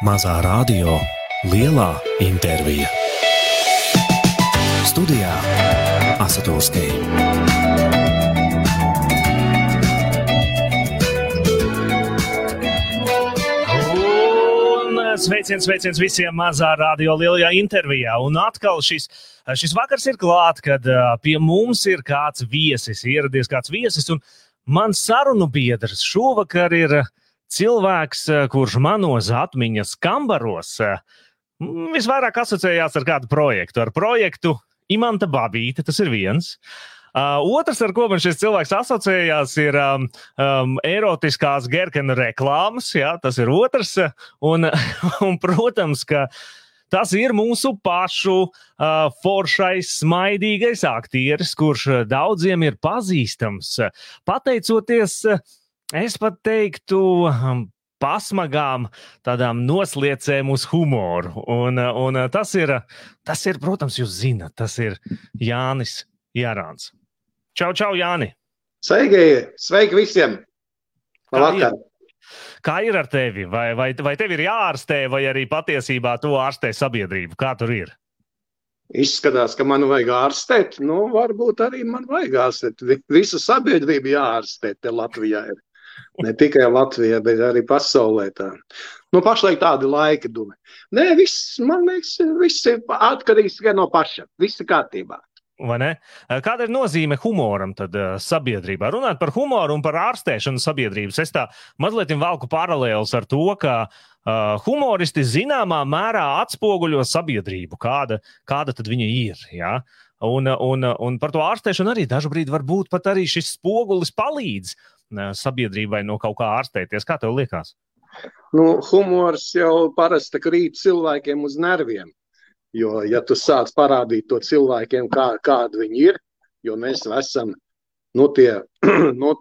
Mazā radio, lielā intervija. Studijā Asatūrskija. Eh, sveiciens, sveiciens visiem mazā radio lielajā intervijā. Un atkal šis, eh, šis vakars ir klāts, kad uh, pie mums ir kāds viesis, ieradies kāds viesis. Un mans sarunu biedrs šovakar ir cilvēks, uh, kurš manos atmiņas kambaros uh, visvairāk asociējās ar kādu projektu. Ar projektu Imanta Babīte, tas ir viens. Uh, otrs, ar ko man šis cilvēks asociējās, ir um, um, erotiskās gerkena reklāmas. Jā, tas ir otrs. Un, un, protams, ka tas ir mūsu pašu uh, foršais, smaidīgais aktieris, kurš daudziem ir pazīstams. Pateicoties, es pat teiktu, pasmagām, tādām nosliecēm uz humoru. Un, un tas, ir, tas ir, protams, jūs zinat, tas ir Jānis Jārāns. Čau, čau, Jāni! Sveiki, sveiki visiem! Labvakar! Kā ir ar tevi? Vai, vai, vai tev ir jāārstē, vai arī patiesībā to ārstē sabiedrība? Kā tur ir? Izskatās, ka man vajag ārstēt. Nu, varbūt arī man vajag ārstēt. Visu sabiedrību jāārstē te Latvijā. Ir. Ne tikai Latvijā, bet arī pasaulē. Tā. Nu, pašlaik tādi laiki, domāju. Nē, viss, man liekas, viss ir atkarīgs tikai no paša. Viss ir kārtībā. Kāda ir nozīme humoram tad, uh, sabiedrībā? Runāt par humoru un par ārstēšanu sabiedrības. Es tā mazliet valku paralēlus ar to, ka uh, humoristi zināmā mērā atspoguļo sabiedrību, kāda, kāda tad viņa ir. Ja? Un, un, un par to ārstēšanu arī dažkārt var būt pat arī šis spogulis palīdz uh, sabiedrībai no kaut kā ārstēties. Kā tev liekas? Nu, humors jau parasti krīt cilvēkiem uz nerviem. Jo, ja tu sāc parādīt to cilvēkiem, kā, kādi viņi ir, jo mēs esam nu, tie, nu,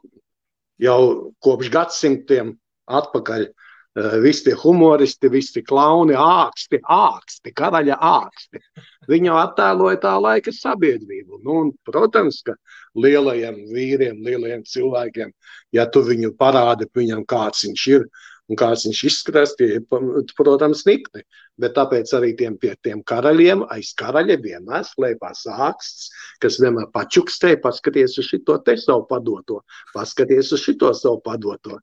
jau kopš gadsimtiem atpakaļ, uh, visi tie humoristi, visi klauni, āksti, āksti, karaļa āksti. Viņi jau attēloja tā laika sabiedrību. Nu, un, protams, ka lielajiem vīriem, lielajiem cilvēkiem, ja tu viņu parādi viņam, kāds viņš ir, un kāds viņš izskatās, tie ir, protams, nikni. Bet tāpēc arī tiem, pie tiem karaļiem aiz karaļa vienmēr slēpās āksts, kas vienmēr pačukstēja, paskaties uz šito te savu padoto, paskaties uz šito savu padoto.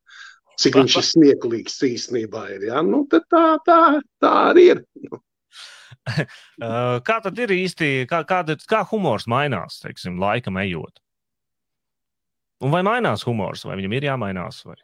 Cik viņš ir smieklīgs īstenībā ir. Ja? Nu, tā, tā, tā arī ir. Nu. kā tad ir īsti, kā, kāda, kā humors mainās, teiksim, laikam ejot? Un vai mainās humors, vai viņam ir jāmainās? Vai?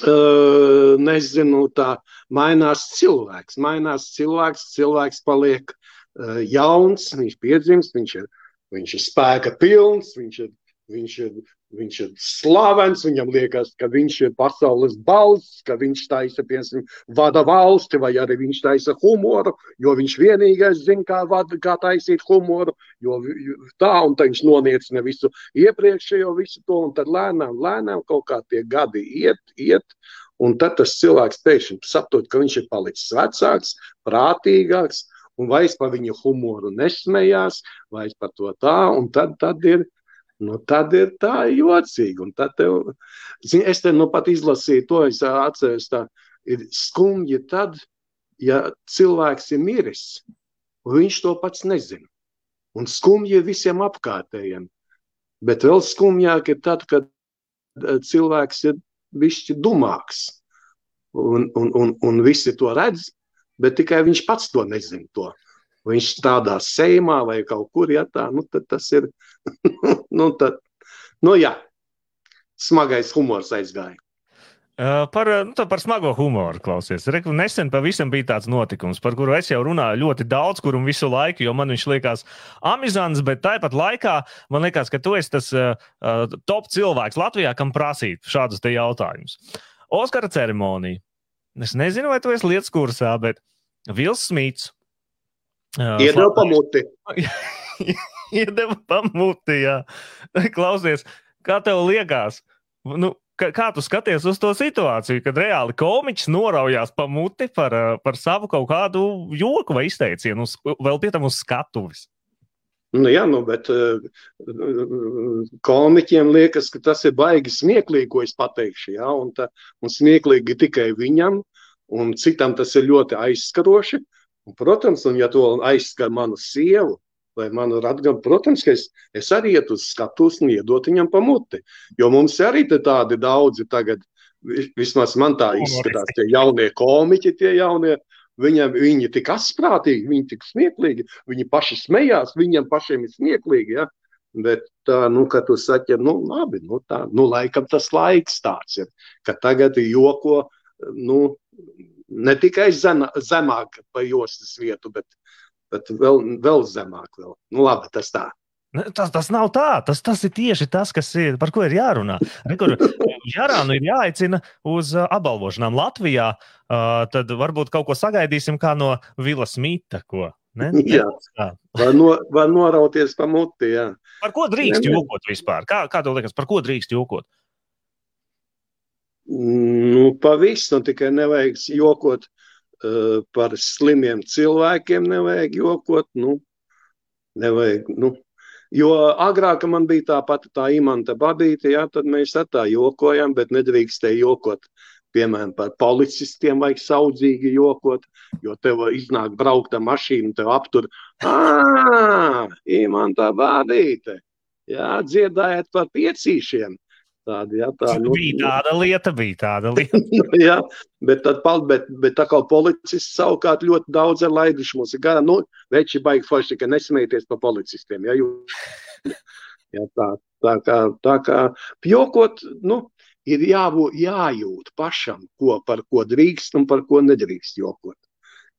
Uh, nezinu, tā mainās cilvēks. Mainās cilvēks, cilvēks paliek uh, jauns, viņš piedzimst, viņš ir, viņš ir spēka pilns, viņš ir, viņš ir, viņš ir slavens, viņam liekas, ka viņš ir pasaules balss, ka viņš taisa, piemēram, vada valsti, vai arī viņš taisa humoru, jo viņš vienīgais zina, kā, vada, kā taisīt humoru, jo tā, un tā viņš noniecina visu iepriekšējo, visu to, un tad lēnām, lēnām kaut kā tie gadi iet, iet, un tad tas cilvēks pēkšņi saprot, ka viņš ir palicis vecāks, prātīgāks, un vairs par viņu humoru nesmējās, vairs par to tā, un tad, tad ir, Nu, tad ir tā jocīgi. Tev, zin, es te nu pat izlasīju to, es atceros, tā ir skumji tad, ja cilvēks ir miris, un viņš to pats nezina. Un skumji visiem apkārtējiem. Bet vēl skumjāk ir tad, kad cilvēks ir bišķi dumāks. Un, un, un, un visi to redz, bet tikai viņš pats to nezina. To viņš strādā seimā vai kaut kur, ja tā, nu, tad tas ir, nu, tad, nu, jā, smagais humors aizgāja. Par, nu, par smago humoru klausies. Reku, nesen pavisam bija tāds notikums, par kuru es jau runāju ļoti daudz, kurum visu laiku, jo man viņš liekas amizants, bet tāpat laikā man liekas, ka tu esi tas uh, top cilvēks Latvijā, kam prasīt šādus te jautājumus. Oskara ceremonija. Es nezinu, vai tu esi lietas kursā, bet Vils Smits Iedeva pamuti. Iedeva pamuti, jā. Klausies, kā tev liekas? Nu, kā, kā tu skaties uz to situāciju, kad reāli komiķis noraujās pa muti par, par savu kaut kādu joku vai izteicienu, uz, vēl pie tam uz skatuves? Nu, jā, nu, bet uh, komiķiem liekas, ka tas ir baigi smieklīgi, ko es pateikšu. Ja? Un, tā, un smieklīgi tikai viņam, un citam tas ir ļoti aizskaroši. Un, protams, un ja to aizskar manu sievu, vai manu radgabu, protams, ka es, es arī ietu uz skatuves un iedot viņam pa muti. Jo mums arī tādi daudzi tagad, vismaz man tā izskatās, tie jaunie komiķi, tie jaunie. Viņam, viņi tik asprātīgi, viņi tik smieklīgi, viņi paši smējās, viņiem pašiem ir smieklīgi. Ja? Bet tā, nu, kad tu saki, nu, labi, nu, tā, nu, laikam tas laiks tāds ir, ka tagad joko, nu, ne tikai zem, zemāk pa jostas vietu, bet, bet vēl, vēl zemāk. Vēl. Nu, labi, tas tā. Tas, tas nav tā. Tas, tas ir tieši tas, ir, par ko ir jārunā. Rekur, Jarānu ir jāaicina uz apbalvošanām Latvijā. Uh, tad varbūt kaut ko sagaidīsim kā no Vila Smita. Ko, ne? Jā, var, no, var norauties pa muti. Jā. Par ko drīkst jokot vispār? Kā, kā tev liekas, par ko drīkst jokot? Nu, pavisam tikai nevajag jokot uh, par slimiem cilvēkiem, nevajag jokot. Nu, nevajag, nu. Jo agrāk man bija tā pati tā imanta babīte, jā, tad mēs tā jokojam, bet nedrīkstēja jokot. Piemēram, par policistiem vajag saudzīgi jokot, jo tev iznāk braukt ar mašīnu, tev aptur. Ah, imanta babīte! Jā, dziedājiet par piecīšiem! Tāda, ja, tā, nu, bija tāda lieta, bija tāda lieta. jā, bet, tad, bet, bet tā kā policists savukārt ļoti daudz ir laiduši mums ir garām. Nu, veči baigi forši, ka nesmējieties par policistiem. Ja, jūs, ja, tā, tā kā, tā kā pjokot, nu, ir jābūt, jājūt pašam, ko, par ko drīkst un par ko nedrīkst jokot.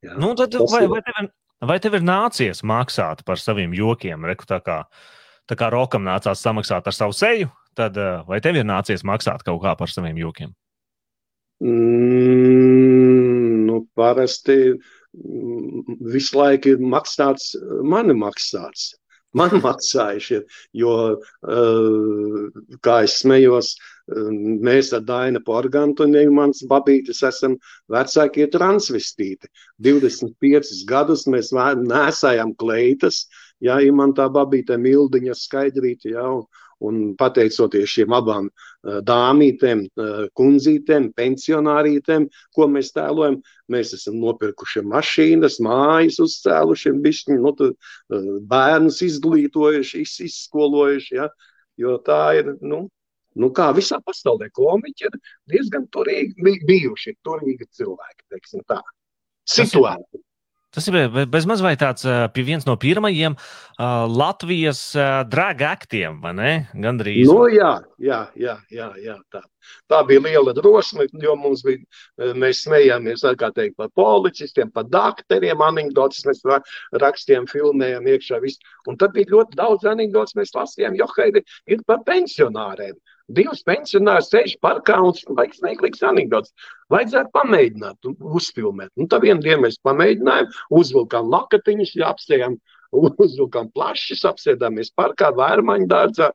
Jā, nu, tad, vai, vai, tev, vai tev ir nācies maksāt par saviem jokiem? Reku, tā kā, tā kā Rokam nācās samaksāt ar savu seju, tad eh, vai tev ir nācies maksāt kaut kā par saviem jokiem? Mm, nu, parasti mm, visu laiku ir maksāts, mani maksāts. Man maksājuši, jo, uh, kā es smējos, uh, mēs ar Dainu Porgantu un mans babītis esam vecākie transvestīti. 25 gadus mēs nesājām kleitas, ja man tā babīte mildiņa skaidrīta, jā, un, Un pateicoties šiem abām uh, dāmītēm, uh, kundzītēm, pensionārītēm, ko mēs tēlojam, mēs esam nopirkuši mašīnas, mājas uzcēluši, bišķiņi, nu, tad, uh, bērnus izglītojuši, iz, izskolojuši. Ja? Jo tā ir, nu, nu kā visā pasaulē, komiķi ir diezgan turīgi bijuši, turīgi cilvēki, teiksim tā. Situēti. Tas ir bezmaz vai tāds pie viens no pirmajiem uh, Latvijas uh, draga aktiem, vai ne? Gandrīz. Nu, jā, jā, jā, jā, jā tā. tā bija liela drosme, jo mums bija, mēs smējāmies, kā teikt, par policistiem, par doktoriem, anekdotas mēs rakstījām, filmējām iekšā visu. Un tad bija ļoti daudz anekdotas mēs lasījām, jo ir, ir par pensionāriem. Divas pensionārs sēž parkā un vajag smieklīgs anekdots. Vajadzētu pamēģināt, uzfilmēt. Un tad vienā dienā mēs pamēģinājām, uzvilkām lakatiņus, apsējām, uzvilkām plašas, apsēdāmies parkā, vērmaņu dārzā,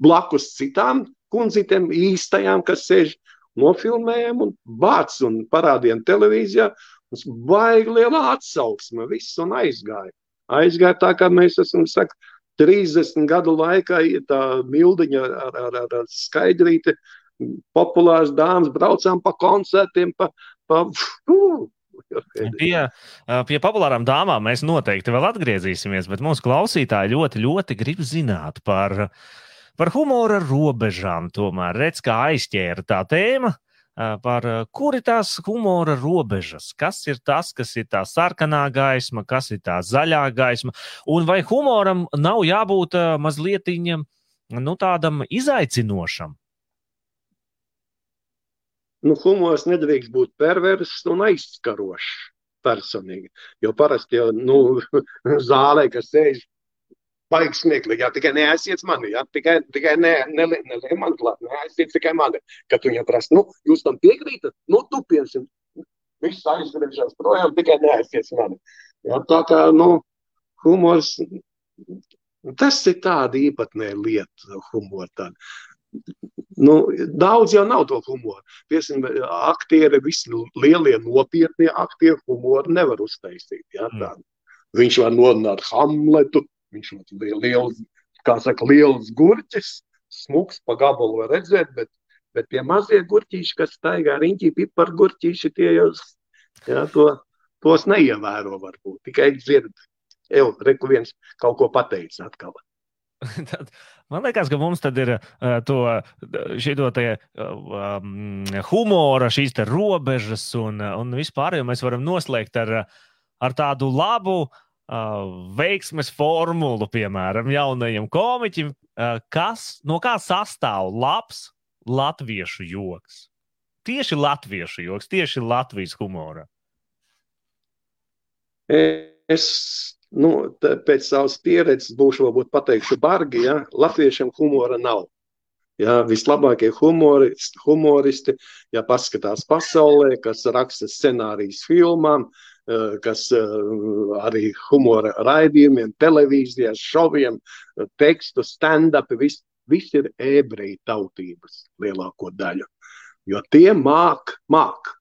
blakus citām kundzītēm, īstajām, kas sēž nofilmējām un vāc un parādījām televīzijā. Mums baigi liela atsauksme, viss un aizgāja. Aizgāja tā, kā mēs esam, saka, 30 gadu laikā tā mildiņa ar, ar, ar, ar skaidrīti, populārs dāmas, braucām pa koncertiem, pa, pa, Pie, pie populārām dāmām mēs noteikti vēl atgriezīsimies, bet mūsu klausītāji ļoti, ļoti grib zināt par, par humora robežām. Tomēr redz, kā aizķēra tā tēma par kuri tās humora robežas, kas ir tas, kas ir tā sarkanā gaisma, kas ir tā zaļā gaisma, un vai humoram nav jābūt mazliet nu, tādam izaicinošam. Nu, humors nedrīkst būt perverss un aizskarošs personīgi. Jo parasti jau nu, zālē, kas sēž baigi smieklīgi. Jā, tikai neaiziet mani, jā, tikai, tikai ne, ne, ne, ne man klāt, neaiziet tikai mani. Kad viņam prasa, nu, jūs tam piekrītat, nu, tu piemēram, viss aizgriežas projām, tikai neaiziet mani. Jā, tā kā, nu, humors, tas ir tāda īpatnē lieta, humor tāda. Nu, daudz jau nav to humoru. Piemēram, aktieri, visi lielie nopietnie aktieri humoru nevar uztaisīt. Jā, tā. Mm. Viņš var nodināt Hamletu, Viņš ir liels, kā saka, liels gurķis, smuks pa gabalu var redzēt, bet, bet tie mazie gurķīši, kas staigā riņķī, pipargurķīši, tie jau Jā, to, tos neievēro varbūt. Tikai dzird, jau reku viens kaut ko pateicis atkal. Tad, man liekas, ka mums ir uh, to uh, um, humora, šīs robežas un, un vispār, jo mēs varam noslēgt ar, ar tādu labu uh, veiksmes formulu, piemēram, jaunajam komiķim, uh, kas, no kā sastāv labs latviešu joks. Tieši latviešu joks, tieši Latvijas humora. Es nu, pēc savas pieredzes būšu varbūt pateikšu bargi, ja latviešiem humora nav. Ja, vislabākie humoristi, humoristi, ja paskatās pasaulē, kas raksta scenārijas filmām, eh, kas eh, arī humora raidījumiem, televīzijās, šoviem, tekstu, stand-upi, viss vis ir ebreju tautības lielāko daļu. Jo tie māk, māk.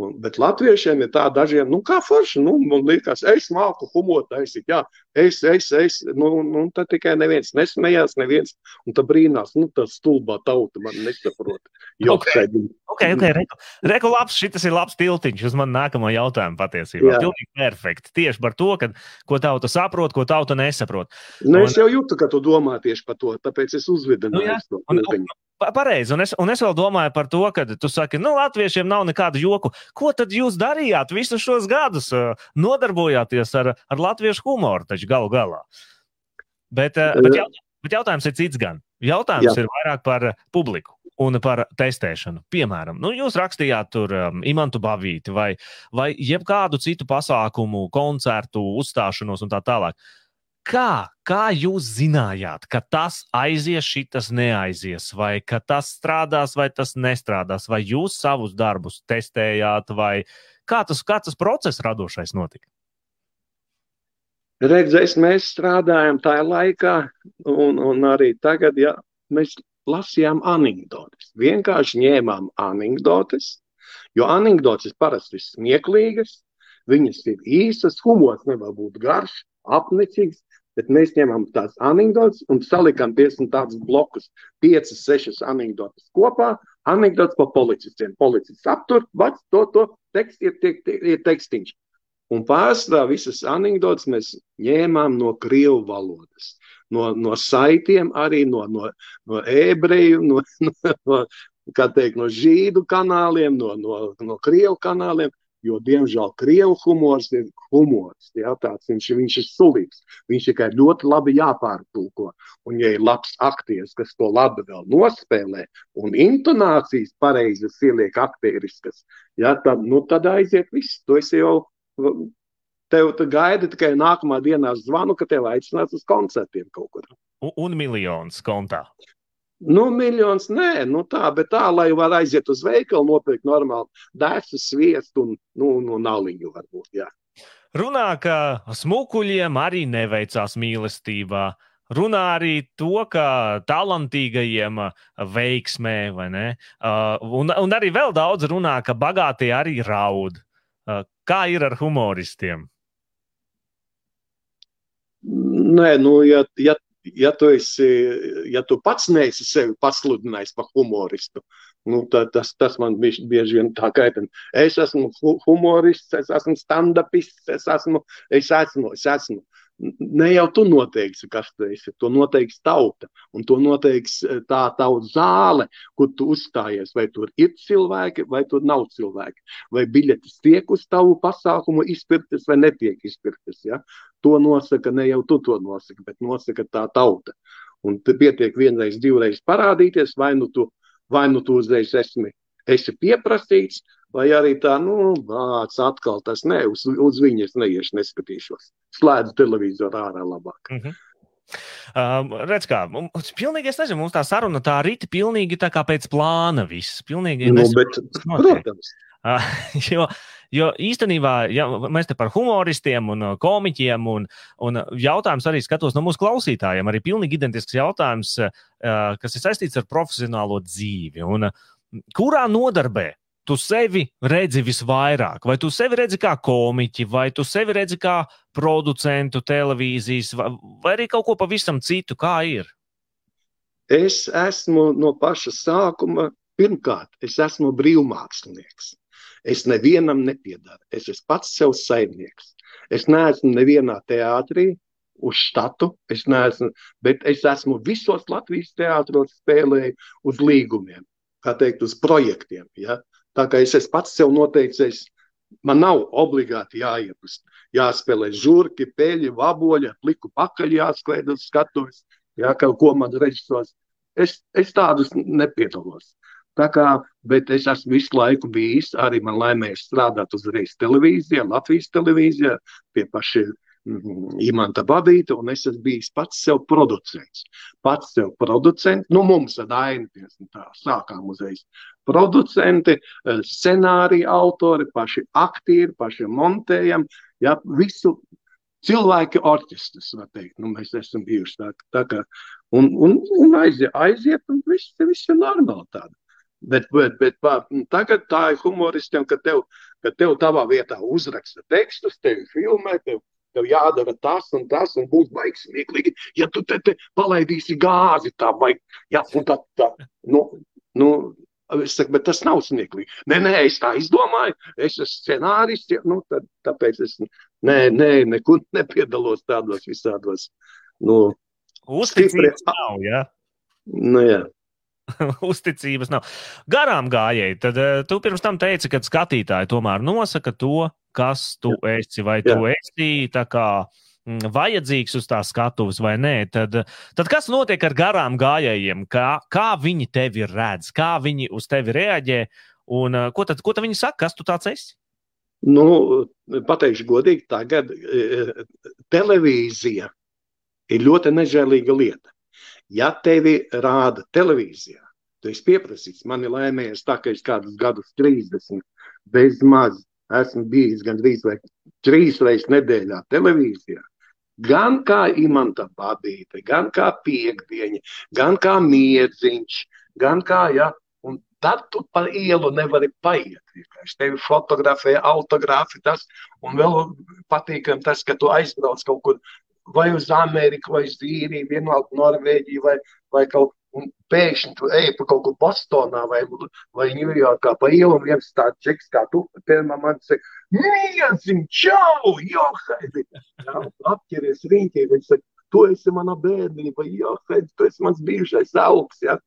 Un, bet latviešiem ir tā dažiem, nu, kā forši. Nu, man liekas, es māku humoru taisīt. Jā, es, es, es. Nu, nu, tad tikai neviens nesmējās, neviens. Un tad brīnās, nu, tā stulbā tauta man nesaprot. Okay. Okay, okay, reku, reku labs, šis ir labs tiltiņš uz manu nākamo jautājumu patiesībā. Pilnīgi perfekti. Tieši par to, kad, ko tauta saprot, ko tauta nesaprot. Nu, un, es jau jūtu, ka tu domā tieši par to, tāpēc es uzvidināju nu, jā. Un, un, Pareizi, un es, un es vēl domāju par to, ka tu saki, nu, latviešiem nav nekādu joku. Ko tad jūs darījāt visus šos gadus? Nodarbojāties ar, ar latviešu humoru, taču galu galā. Bet, bet, jaut, bet jautājums ir cits gan. Jautājums Jā. ir vairāk par publiku un par testēšanu. Piemēram, nu, jūs rakstījāt tur um, imantu bavīti vai, vai jebkādu citu pasākumu, koncertu, uzstāšanos un tā tālāk. Kā, kā jūs zinājāt, ka tas aizies, šis neaizies, vai ka tas strādās, vai tas nestrādās, vai jūs savus darbus testējāt, vai kā tas, kā tas process radošais notika? Redzēs, mēs strādājam tajā laikā, un, un arī tagad, ja mēs lasījām anekdotes. Vienkārši ņēmām anekdotes, jo anekdotes parasti ir smieklīgas, viņas ir īsas, humors nevar būt garš, apnicīgs, Bet mēs ņemam tās anekdotas un salikām 50 tādus blokus, 5, 6 anekdotas kopā. Anekdotas par policistiem. Policists aptur, vats to, to teksts ir, ir, ir tekstiņš. Un pārsvarā visas anekdotas mēs ņēmām no krievu valodas. No, no saitiem, arī no, no, no ebreju, no, no, no, teikt, no žīdu kanāliem, no, no, no krievu kanāliem. Jo, diemžēl, krievu humors ir humors. Jā, tāds, viņš, viņš ir sulīgs. Viņš tikai ļoti labi jāpārtulko. Un, ja ir labs aktieris, kas to labi vēl nospēlē, un intonācijas pareizas ieliek aktieriskas, jā, tad, nu, tad aiziet viss. Tu esi jau. Tev gaida tikai nākamā dienā zvanu, ka tev aicinās uz koncertiem kaut kur. Un, un miljons kontā. Nu, miljons nē, nu tā, bet tā, lai varētu aiziet uz veikalu, nopirkt normāli dēstu, sviestu un nu, nu, nāliņu varbūt. Jā. Runā, ka smukuļiem arī neveicās mīlestībā. Runā arī to, ka talantīgajiem veiksmē, vai ne? Un, un arī vēl daudz runā, ka bagātie arī raud. Kā ir ar humoristiem? Nē, nu, ja, ja ja tu, esi, ja tu pats neesi sevi pasludinājis par humoristu, nu, tad tas, tas man bieži, vien tā kaitina. Es esmu humorists, es esmu stand-upists, es esmu, es esmu, es esmu. Ne jau tu noteiksi, kas tu esi. To noteiks tauta. Un to noteiks eh, tā tauta zāle, kur tu uzstājies. Vai tur ir cilvēki, vai tur nav cilvēki. Vai biļetes tiek uz tavu pasākumu izpirktas, vai netiek izpirktas. Ja? To nosaka ne jau tu to nosaki, bet nosaka tā tauta. Un pietiek vienreiz, divreiz parādīties, vai nu tu, vai nu tu uzreiz esmi, esi pieprasīts, Vai arī tā, nu, vārds atkal tas ne, uz, uz viņas neiešu, neskatīšos. Slēdzu televizoru ārā labāk. Mm -hmm. Um, redz, kā mums pilnīgi, es nezinu, mums tā saruna tā rīta pilnīgi tā kā pēc plāna viss. Pilnīgi, nu, bet, protams. Uh, jo, jo īstenībā, ja mēs te par humoristiem un uh, komiķiem, un, un jautājums arī skatos no mūsu klausītājiem, arī pilnīgi identisks jautājums, uh, kas ir saistīts ar profesionālo dzīvi. Un, uh, kurā nodarbē tu sevi redzi visvairāk? Vai tu sevi redzi kā komiķi, vai tu sevi redzi kā producentu televīzijas, vai, vai arī kaut ko pavisam citu? Kā ir? Es esmu no paša sākuma, pirmkārt, es esmu brīvmākslinieks. Es nevienam nepiedaru. Es esmu pats sev saimnieks. Es neesmu nevienā teātrī uz štatu, es neesmu, bet es esmu visos Latvijas teātros spēlēju uz līgumiem, kā teikt, uz projektiem. Ja? Tā kā es esmu pats sev noteicis, man nav obligāti jāiet uz, jāspēlē žurki, peļi, vaboļi, pliku pakaļ jāsklēd uz skatuves, ja, kaut ko man režisors. Es, es tādus nepiedalos. Tā kā, bet es esmu visu laiku bijis, arī man laimēs strādāt uzreiz televīzijā, Latvijas televīzijā, pie pašiem Imanta Babīta, un es esmu bijis pats sev producents. Pats sev producents, nu mums ar Aini, tā sākām uzreiz. Producenti, eh, scenārija autori, paši aktieri, paši montējam, ja, visu cilvēki orķestris, var teikt, nu mēs esam bijuši tā, tā kā, un, un, un aiziet, aiziet, un viss, viss ir normāli tāda. Bet, bet, bet tagad tā ir humoristiem, ka tev, ka tev tavā vietā uzraksta tekstus, tevi filmē, tev, tev jādara tas un tas, un būs baigs smieklīgi, ja tu te, te palaidīsi gāzi tā, vai, ja, tā, tā, nu, nu, es saku, bet tas nav smieklīgi. Nē, nē, es tā izdomāju, es esmu scenārists, ja, nu, tad, tāpēc es, nē, nē, nekur nepiedalos tādos visādos, nu, Uzticības nav, jā. Ja? Nu, jā. uzticības nav. Garām gājēji, tad uh, tu pirms tam teici, ka skatītāji tomēr nosaka to, kas tu Jā. esi, vai Jā. tu esi tā kā mm, vajadzīgs uz tās skatuves vai nē. Tad, tad kas notiek ar garām gājējiem? Kā, kā viņi tevi redz, kā viņi uz tevi reaģē, un uh, ko, tad, ko tad viņi saka, kas tu tāds esi? Nu, pateikšu godīgi, tagad televīzija ir ļoti nežēlīga lieta. Ja tevi rāda televīzijā, tu esi pieprasīts. Man ir laimējies tā, ka es kādus gadus, 30, bez maz esmu bijis gandrīz vai trīs reizes nedēļā televīzijā. Gan kā imanta babīte, gan kā piekdiņa, gan kā miedziņš, gan kā, ja, un tad tu pa ielu nevari paiet. Vienkārši tevi fotografē, autogrāfi tas, un vēl patīkam tas, ka tu aizbrauc kaut kur vai uz Ameriku, vai uz Īriju, vienalga Norvēģiju, vai, vai kaut un pēkšņi tu ej pa kaut kur Bostonā vai, vai Ņujorkā pa ielu, un viens tāds čeks kā tu, pirmā man saka, mīļāsim, čau, johaidi! Jā, apķeries riņķī, viņš saka, tu esi mana bērnība, johaidi, tu esi mans bijušais augs, jā.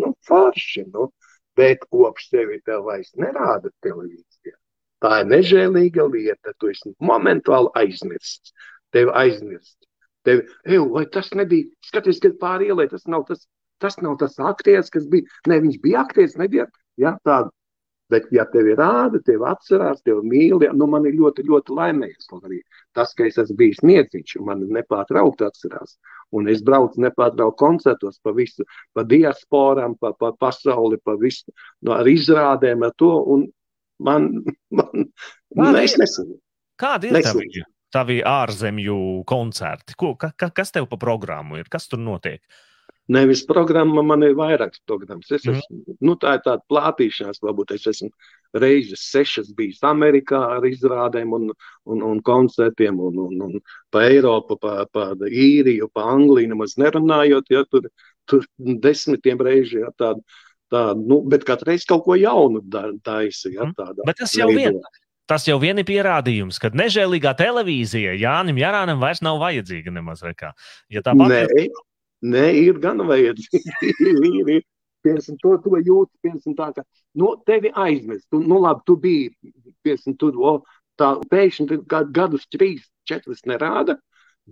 Nu, farši, nu. Bet kopš tevi tev vairs nerāda televīzija. Tā ir nežēlīga lieta, tu esi momentāli aizmirsts tevi aizmirst. Tevi, eju, vai tas nebija, skaties, kad pāri ielai, tas nav tas, tas nav tas aktieris, kas bija, ne, viņš bija aktieris, nebija, jā, tāda. Bet, ja tevi rāda, tevi atcerās, tevi mīl, ja, nu man ir ļoti, ļoti laimīgs. Arī tas, ka es esmu bijis nieciņš, man nepārtraukti atcerās. Un es braucu nepārtraukti koncertos pa visu, pa diasporām, pa, pa pasauli, pa visu, no, ar izrādēm, ar to. Un man, man, man es nesanu. Kāda ir tā viņa? tavi ārzemju koncerti? Ko, ka, ka, kas tev pa programmu ir? Kas tur notiek? Nevis programma, man ir vairākas programmas. Es mhm. esmu, mm. nu, tā ir tāda plātīšanās, varbūt es esmu reizes sešas bijis Amerikā ar izrādēm un, un, un koncertiem, un, un, un pa Eiropu, pa, pa Īriju, pa Angliju, nemaz nerunājot, ja tur, tur desmitiem reižu, ja tāda, tā, nu, bet katru reizi kaut ko jaunu taisa, ja mhm. tāda. Bet tas jau vien, Tas jau vien ir pierādījums, ka nežēlīgā televīzija Jānis Jārānam vairs nav vajadzīga nemaz. Ja tā nē. Nē, ir gan vajadzīga. ir, ir. Piemēram, to, to jūt, piemēram, tā, ka nu, tevi aizmirst. Tu, nu, labi, tu biji, piemēram, tur, o, tā pēkšņi gadus trīs, četrus nerāda.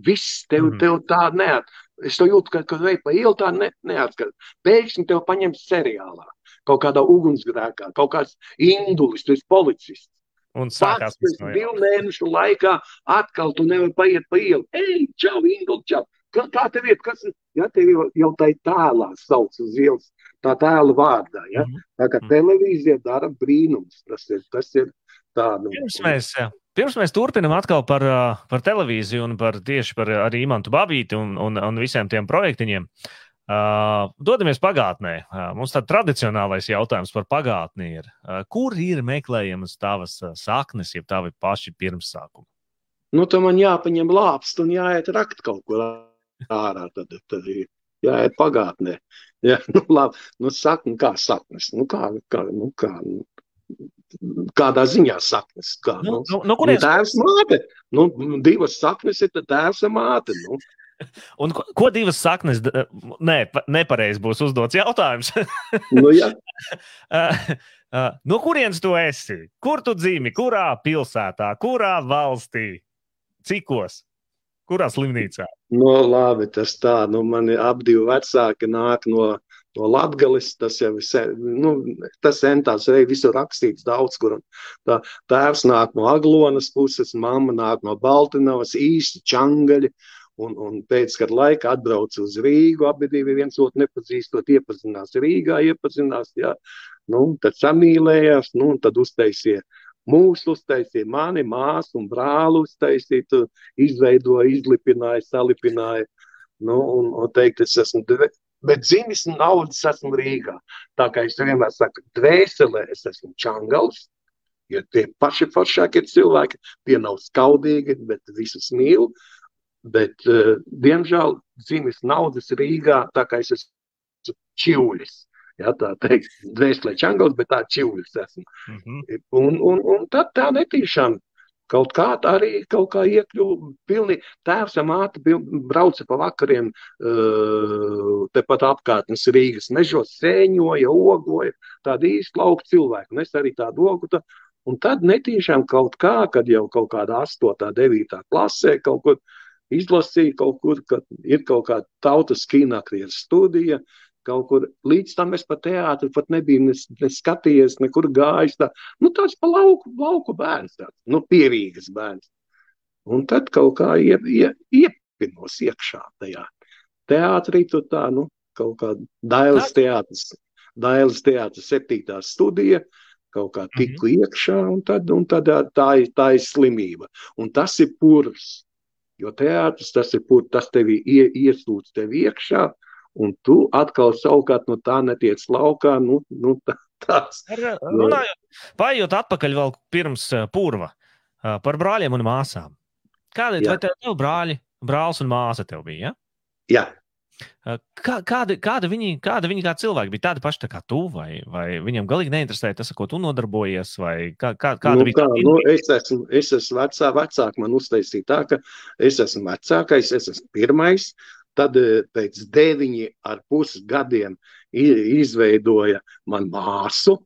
Viss tev, mm. tev tā neat. Es to jūtu, ka, kad vei pa ielu tā ne, neatskat. Pēkšņi tev paņems seriālā, kaut kādā ugunsgrēkā, kaut kāds indulis, esi policists. Un sākās pēc divu mēnešu laikā atkal tu nevari paiet pa ielu. Ej, čau, Ingūna, čau! Kā, kā tev ir? Kas ir? Ja tev jau, jau tā ir tēlā sauc uz ielas, tā tēla vārdā. Ja? Mhm. Tā kā mhm. televīzija dara brīnums. Tas ir, tas ir tā. Nu, pirms, mēs, pirms mēs turpinam atkal par, par televīziju un par tieši par arī Imantu Babīti un, un, un visiem tiem projektiņiem. Uh, dodamies pagātnē. Uh, mums tāds tradicionālais jautājums par pagātni ir, uh, kur ir meklējamas tavas saknes, jeb tavi paši pirmsākumi? Nu, tam man jāpaņem lāpst un jāiet rakt kaut kur ārā. Tad, tad jāiet pagātnē. Jā, nu, labi, nu, sakni, kā saknes. Nu, kā, kā, nu, kā, kādā ziņā saknes. Kā, Nu, nu, nu, nu, tēvs māte. Nu, divas saknes ir tēvs un māte. Nu. un ko, ko divas saknes? Nē, pa- nepareizi būs uzdots jautājums. Nu, ja. Uh, uh, no kurienes tu esi? Kur tu dzīvi? Kurā pilsētā, kurā valstī? Cikos? Kurā slimnīcā? nu, labi, tas tā. Nu, mani abi divi vecāki nāk no, no Latgales. Tas jau ir, nu, tas centās arī visur rakstīts daudz, kur. Tā, tēvs nāk no Aglonas puses, mamma nāk no Baltinovas, īsti čangaļi. Un, un pēc kāda laika atbrauc uz Rīgu. Abi divi viens otru nepazīstot, iepazinās Rīgā, iepazinās. Jā. Nu, tad samīlējās, nu, un tad uztaisīja mūsu, uztaisīja mani, māsu un brāli. Uztaisīja, tu izveidoja, izlipināja, salipināja. Nu, un, un teikt, es esmu, dve- bet dzimis un naudas esmu Rīgā. Tā kā es vienmēr saku, dvēselē es esmu čangals. Jo tie paši foršākie cilvēki, tie nav skaudīgi, bet visus mīl. Bet, uh, diemžēl, dzimis naudas Rīgā, tā kā es esmu čivlis. Ja, tā teikt, dvēselē čangals, bet tā čivlis esmu. Mm -hmm. Un, un, un tad tā netīšām kaut kā tā arī kaut kā iekļuva. Pilnīgi tēvs un māte brauca pa vakariem uh, tepat apkārtnes Rīgas mežos, sēņoja, ogoja, tādi īsti lauku cilvēki. Un es arī tādu ogu. Tā, un tad netīšām kaut kā, kad jau kaut kādā 8. 9. klasē kaut kur izlasīja, kaut kur, kad ir kaut kāda tautas kinakrietas studija. Kaut kur līdz tam es pa teātri pat nebiju ne, ne skatījies, nekur gājis. Tā. Nu, tāds pa lauku, lauku bērns, tāds, nu, pierīgas bērns. Un tad kaut kā ie, ie, iepinos iekšā tajā teātrī, tur tā, nu, kaut kā Dailas teātris, Dailas teātris septītā studija, kaut kā tiku iekšā, un tad, un tad tā, tā, ir, tā ir slimība. Un tas ir purs, jo teātris tas ir purs, tas tevi ie, iesūdz tevi iekšā, un tu atkal savukārt no tā netiec laukā, nu, nu tā, tāds. Runājot, paiet atpakaļ vēl pirms uh, purva uh, par brāļiem un māsām. Kāda ir tev, tev brāļi, brālis un māsa tev bija? Ja? Jā, Uh, Kā, kāda, kāda, viņi, kāda viņi kā cilvēki bija? Tādi paši tā kā tu, vai, vai viņiem galīgi neinteresēja tas, ko tu nodarbojies, vai kā, kā, kāda nu, bija tā nu, es esmu, es esmu vecā, vecāka. Man uztaisīja tā, ka es esmu vecākais, es esmu pirmais. Tad eh, pēc deviņi ar pus gadiem izveidoja man māsu,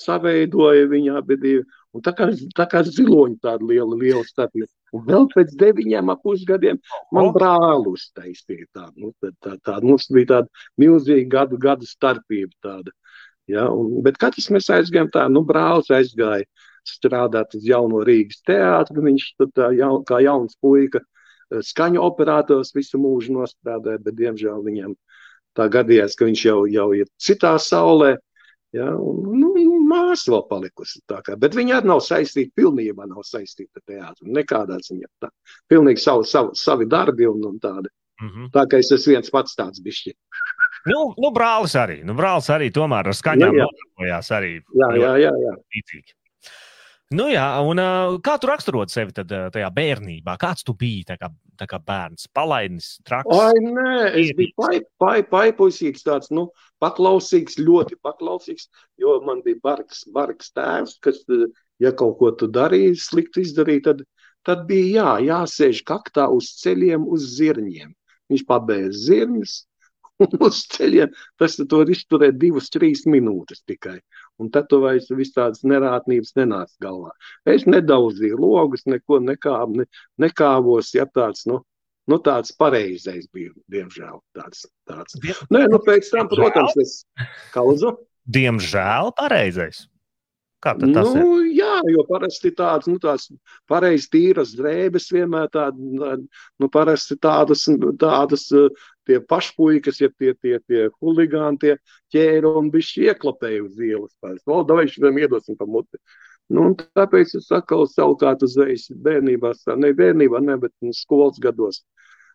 saveidoja viņa abi divi. Un tā kā, tā kā ziloņi tāda liela, liela starpība. Un vēl pēc deviņiem ap pusgadiem man brāli uztaisīja tādu. Nu, tā, tā, tā, mums bija tāda milzīga gadu, gadu starpība tāda. Ja, un, bet katrs mēs aizgājām tā, nu brālis aizgāja strādāt uz jauno Rīgas teātru. Viņš tur tā jaun, kā jauns puika eh, skaņu operators visu mūžu nostrādāja, bet diemžēl viņam tā gadījās, ka viņš jau, jau ir citā saulē. Ja, un, nu, māsa vēl palikusi tā kā, bet viņa arī nav saistīta, pilnībā nav saistīta ar teātru, nekādā ziņā. Tā. Pilnīgi savu, savu, savi darbi un, un tādi. Mm -hmm. Tā kā es esmu viens pats tāds bišķi. nu, nu, brālis arī. Nu, brālis arī tomēr ar skaņām Nu, jā. nodarbojās arī Jā, jā, jā. jā. līdzīgi. Nu, jā, un uh, kā tu raksturot sevi tad, uh, tajā bērnībā? Kāds tu biji tā kā, tā kā bērns? Palaidnis, traks. Ai, nē, es biju pai, pai, paipuisīgs, tāds, nu, paklausīgs, ļoti paklausīgs, jo man bija bargs, bargs tēvs, kas, eh, ja kaut ko tu darīji, slikti izdarīji, tad, tad bija jā, jāsēž kaktā uz ceļiem, uz zirņiem. Viņš pabeidz zirņus, uz ceļiem tas tu var izturēt divas, trīs minūtes tikai. Un tad tu vairs visādas nerātnības nenāc galvā. Es nedauzīju logus, neko nekāvu, ne, nekāvos, ja tāds, nu, nu tāds pareizais bija, diemžēl. Tāds, tāds. Nē, nu pēc tam, protams, es kauzu. Diemžēl pareizais. Kā tad tas ir? Nu, jā, jo parasti tāds, nu, tāds pareizi tīras drēbes vienmēr tāda, nu, parasti tādas, tādas tie pašpuikas, ja tie, tie, tie huligāni, tie ķēra un bišķi ieklapēja uz ielas. Pēc. Vēl davai šiem iedosim pa muti. Nu, tāpēc es atkal savukārt uzreiz bērnībā, ne bērnībā, ne, bet nu, skolas gados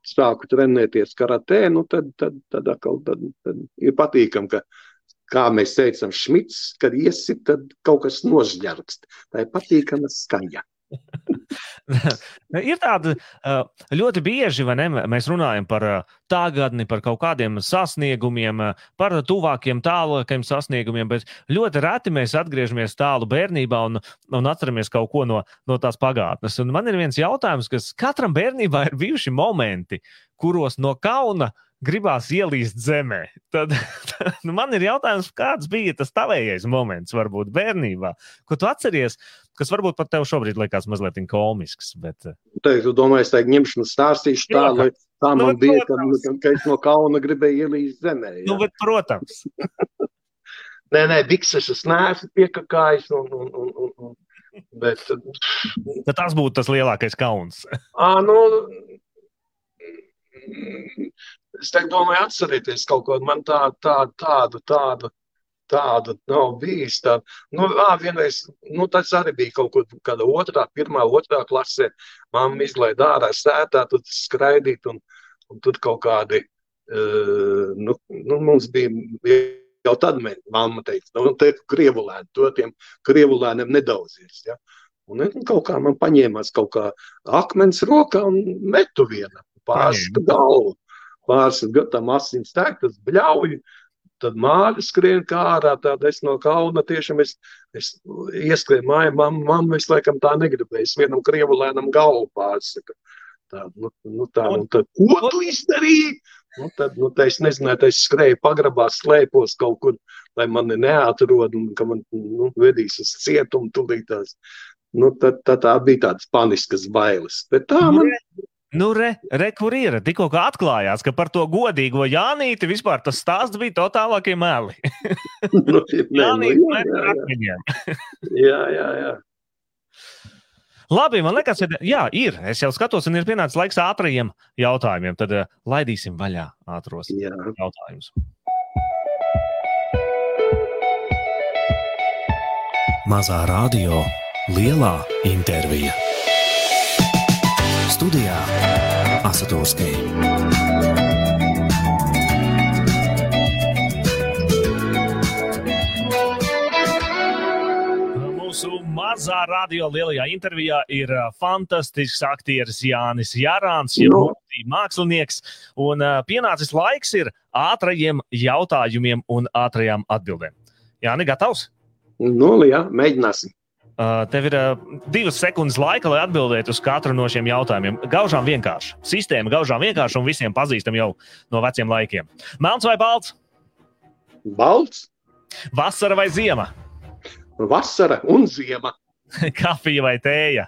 sāku trenēties karatē, nu, tad, tad, tad atkal tad, tad ir patīkam, ka kā mēs teicam, šmits, kad iesit, tad kaut kas nožģērkst. Tā ir patīkama skaņa. ir tāda ļoti bieži, vai ne? Mēs runājam par tagadni, par kaut kādiem sasniegumiem, par tuvākiem, tālākiem sasniegumiem, bet ļoti reti mēs atgriežamies tālu bērnībā un, un atceramies kaut ko no, no tās pagātnes. Un man ir viens jautājums, kas katram bērnībā ir bijuši momenti, kuros no kauna gribās ielīst zemē. Tad, tad nu man ir jautājums, kāds bija tas tavējais moments, varbūt bērnībā, ko tu atceries, kas varbūt pat tev šobrīd liekas mazliet komisks. Bet... Eh, Te, tu domā, es teiktu, ņemšanu stāstīšu tā, lai tā nu, man bija, ka, ka es no kauna gribēju ielīst zemē. Jā. Nu, bet, protams. nē, nē, bikses es neesmu piekakājis. Un, un, un, un, un, bet... Tad tas būtu tas lielākais kauns. à, nu, Es domāju, atcerieties kaut ko man tā, tā, tādu, tādu, tādu nav bijis. Tā. Nu, ā, vienreiz, nu, tas arī bija kaut kur kāda otrā, pirmā, otrā klasē. Mamma izlaida ārā sētā, tur skraidīt un, un tur kaut kādi, uh, nu, nu, mums bija jau tad mamma teica, nu, te krievu lēni, to tiem krievu lēniem nedaudzies, ja. Un kaut kā man paņēmās kaut kā akmens rokā un metu viena pārsta galvu pāris gadam asins tek, tas bļauj, tad māļa skrien kā ārā, tāda es no kauna tiešām es, es ieskrēju māju, mamma, mamma, es laikam tā negribēju, es vienam krievu lēnam galvu pārsaka. Tā, nu, nu tā, un tad, ko tu izdarīji? Nu, tad, nu, tā es nezināju, tā es skrēju pagrabā, slēpos kaut kur, lai mani neatrod un ka man nu, vedīs uz cietumu tulītās. Nu, tad, tad tā bija tādas paniskas bailes. Bet tā man, Nu, re, re, kur ir? Tikko atklājās, ka par to godīgo Jānīti vispār tas stāsts bija totālākie meli. nu, Jānīt, nu, jā, jā, jā, jā, jā. Labi, man liekas, ka jā, ir. Es jau skatos, un ir pienācis laiks ātrajiem jautājumiem. Tad uh, laidīsim vaļā ātros jā. jautājumus. Mazā radio, lielā intervija. Studijā Asatūrskī. Mūsu mazā radio lielajā intervijā ir fantastisks aktieris Jānis Jārāns, jau no. mākslinieks. Un pienācis laiks ir ātrajiem jautājumiem un ātrajām atbildēm. Jāni, gatavs? Nu, jā, mēģināsim. Uh, tev ir uh, divas sekundes laika, lai atbildētu uz katru no šiem jautājumiem. Gaužām vienkārši. Sistēma gaužām vienkārši un visiem pazīstam jau no veciem laikiem. Melns vai balts? Balts. Vasara vai ziema? Vasara un ziema. kafija vai tēja?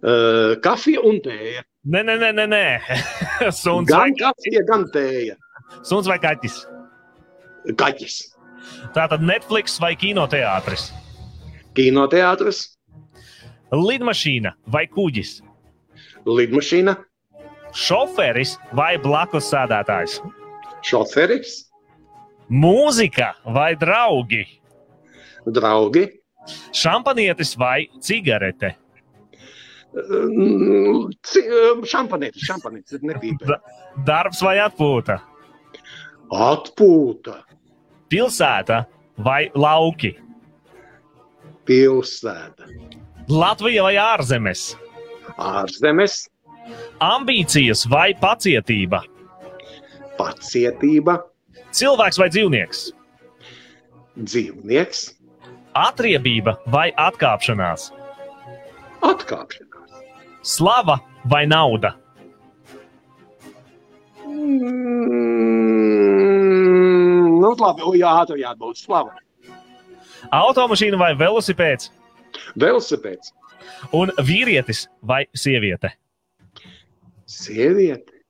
Uh, kafija un tēja. Nē, nē, nē, nē. nē. Suns gan vai kafija, gan tēja. Suns vai kaķis? Kaķis. Tātad Netflix vai kinoteātris? Kinoteātris. Lidmašīna vai kuģis? Lidmašīna. Šoferis vai blakus sēdētājs? Šoferis. Mūzika vai draugi? Draugi. Šampanietis vai cigarete? Šampanietis, šampanietis nepīpē. Darbs vai atpūta? Atpūta. Pilsēta vai lauki? Pilsēta. Latvija vai ārzemes? Ārzemes. Ambīcijas vai pacietība? Pacietība. Cilvēks vai dzīvnieks? Dzīvnieks. Atriebība vai atkāpšanās? Atkāpšanās. Slava vai nauda? Mm, nu, labi, jā, tur jābūt slava. Automašīna vai velosipēds? Velosipēds. Un vīrietis vai sieviete? Sieviete.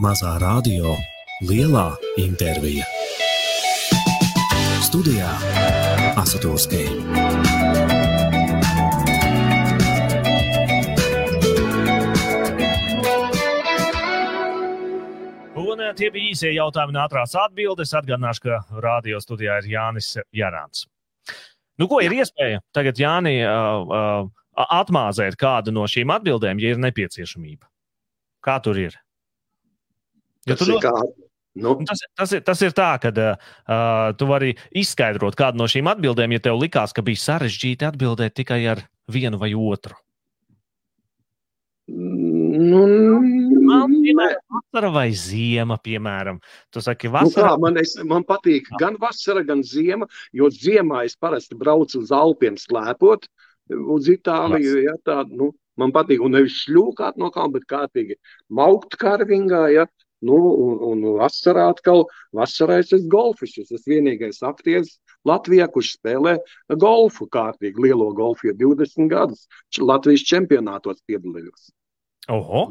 Mazā radio, lielā intervija. Studijā Asatūrskija. Tie bija īsie jautājumi un ātrās atbildes. Atgādināšu, ka radio studijā ir Jānis Jārāns. Nu, ko ir iespēja tagad Jāni uh, uh, atmāzēt kādu no šīm atbildēm, ja ir nepieciešamība? Kā tur ir? Ja tur ļoti... kā, Nu, Tas, tas, ir, tas ir tā, ka uh, tu vari izskaidrot kādu no šīm atbildēm, ja tev likās, ka bija sarežģīti atbildēt tikai ar vienu vai otru. nu, Man, nē. piemēram, vasara vai ziema, piemēram. Tu saki, Nu, kā, vasara. man, es, man patīk gan vasara, gan ziema, jo ziemā es parasti braucu uz Alpiem slēpot, uz Itāliju. Ja, tā, nu, man patīk, un nevis šļūkāt no kalna, bet kārtīgi maukt karvingā. Ja, nu, un, un vasarā atkal, vasarā es esmu golfis. Es esmu vienīgais aktieris Latvijā, kurš spēlē golfu kārtīgi, lielo golfu jau 20 gadus. Latvijas čempionātos piedalījos. Oho.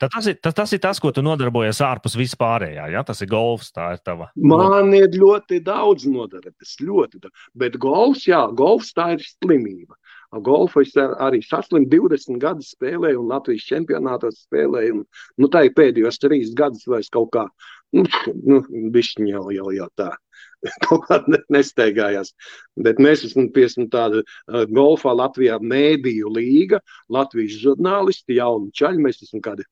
Tad tas, ir, tas, tas ir tas, ko tu nodarbojies ārpus vispārējā. Ja? Tas ir golfs, tā ir tava. Man ir ļoti daudz nodarbības, ļoti daudz. Bet golfs, jā, golfs tā ir slimība. Golfu es ar, arī saslimu 20 gadus spēlēju, un Latvijas čempionātos spēlēju. Un, nu, tā ir pēdējos trīs gadus vairs kaut kā, nu, nu bišķiņ jau, jau, jau tā. Kaut kā ne- nesteigājās. Bet mēs esam piemēram tāda golfā Latvijā mēdīju līga, Latvijas žurnālisti, jauni čaļi. Mēs esam kādi,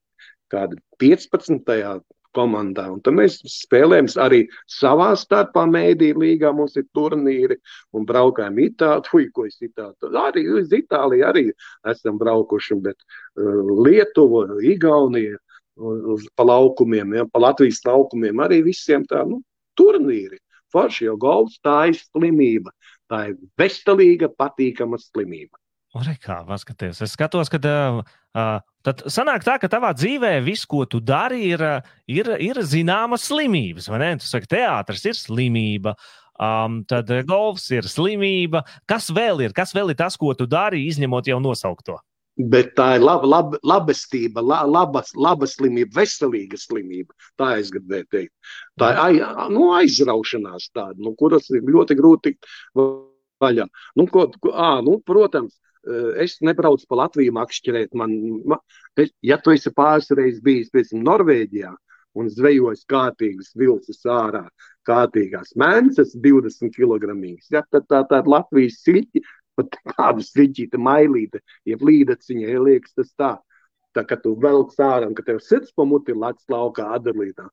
kādi 15. komandā. Un tad mēs spēlējam arī savā starpā mēdīju līgā. Mums ir turnīri un braukājam Itālijā, ko es Itālijā. Arī uz Itāliju arī esam braukuši, bet uh, Lietuva, Igaunija. Uz, pa laukumiem, ja, pa Latvijas laukumiem arī visiem tā, nu, turnīri. Forši jau golfs, tā ir slimība. Tā ir veselīga, patīkama slimība. Ore, kā paskaties. Es skatos, ka uh, uh, tad sanāk tā, ka tavā dzīvē viss, ko tu dari, ir, uh, ir, ir zināmas slimības. vai ne? Tu saki, teātris ir slimība. Um, tad golfs ir slimība. Kas vēl ir? Kas vēl ir tas, ko tu dari, izņemot jau nosaukto? Bet tā ir laba, laba, labestība, la, laba, laba slimība, veselīga slimība. Tā es gribēju teikt. Tā ir ai, nu, aizraušanās tāda, nu, kuras ir ļoti grūti tikt vaļā. Nu, ko, ko, ā, nu, protams, es nebraucu pa Latviju makšķerēt. Man, ma, es, ja tu esi pāris reizes bijis, piemēram, Norvēģijā un zvejojis kārtīgas vilces ārā, kārtīgās mēnesis, 20 kg. Ja, tad tā, ir Latvijas siļķi, pat tāda siļķīta mailīte, jeb līdaciņa, ja liekas tas tā. Tā kā tu velk ārā un ka tev sirds pamuti lats laukā adalītā.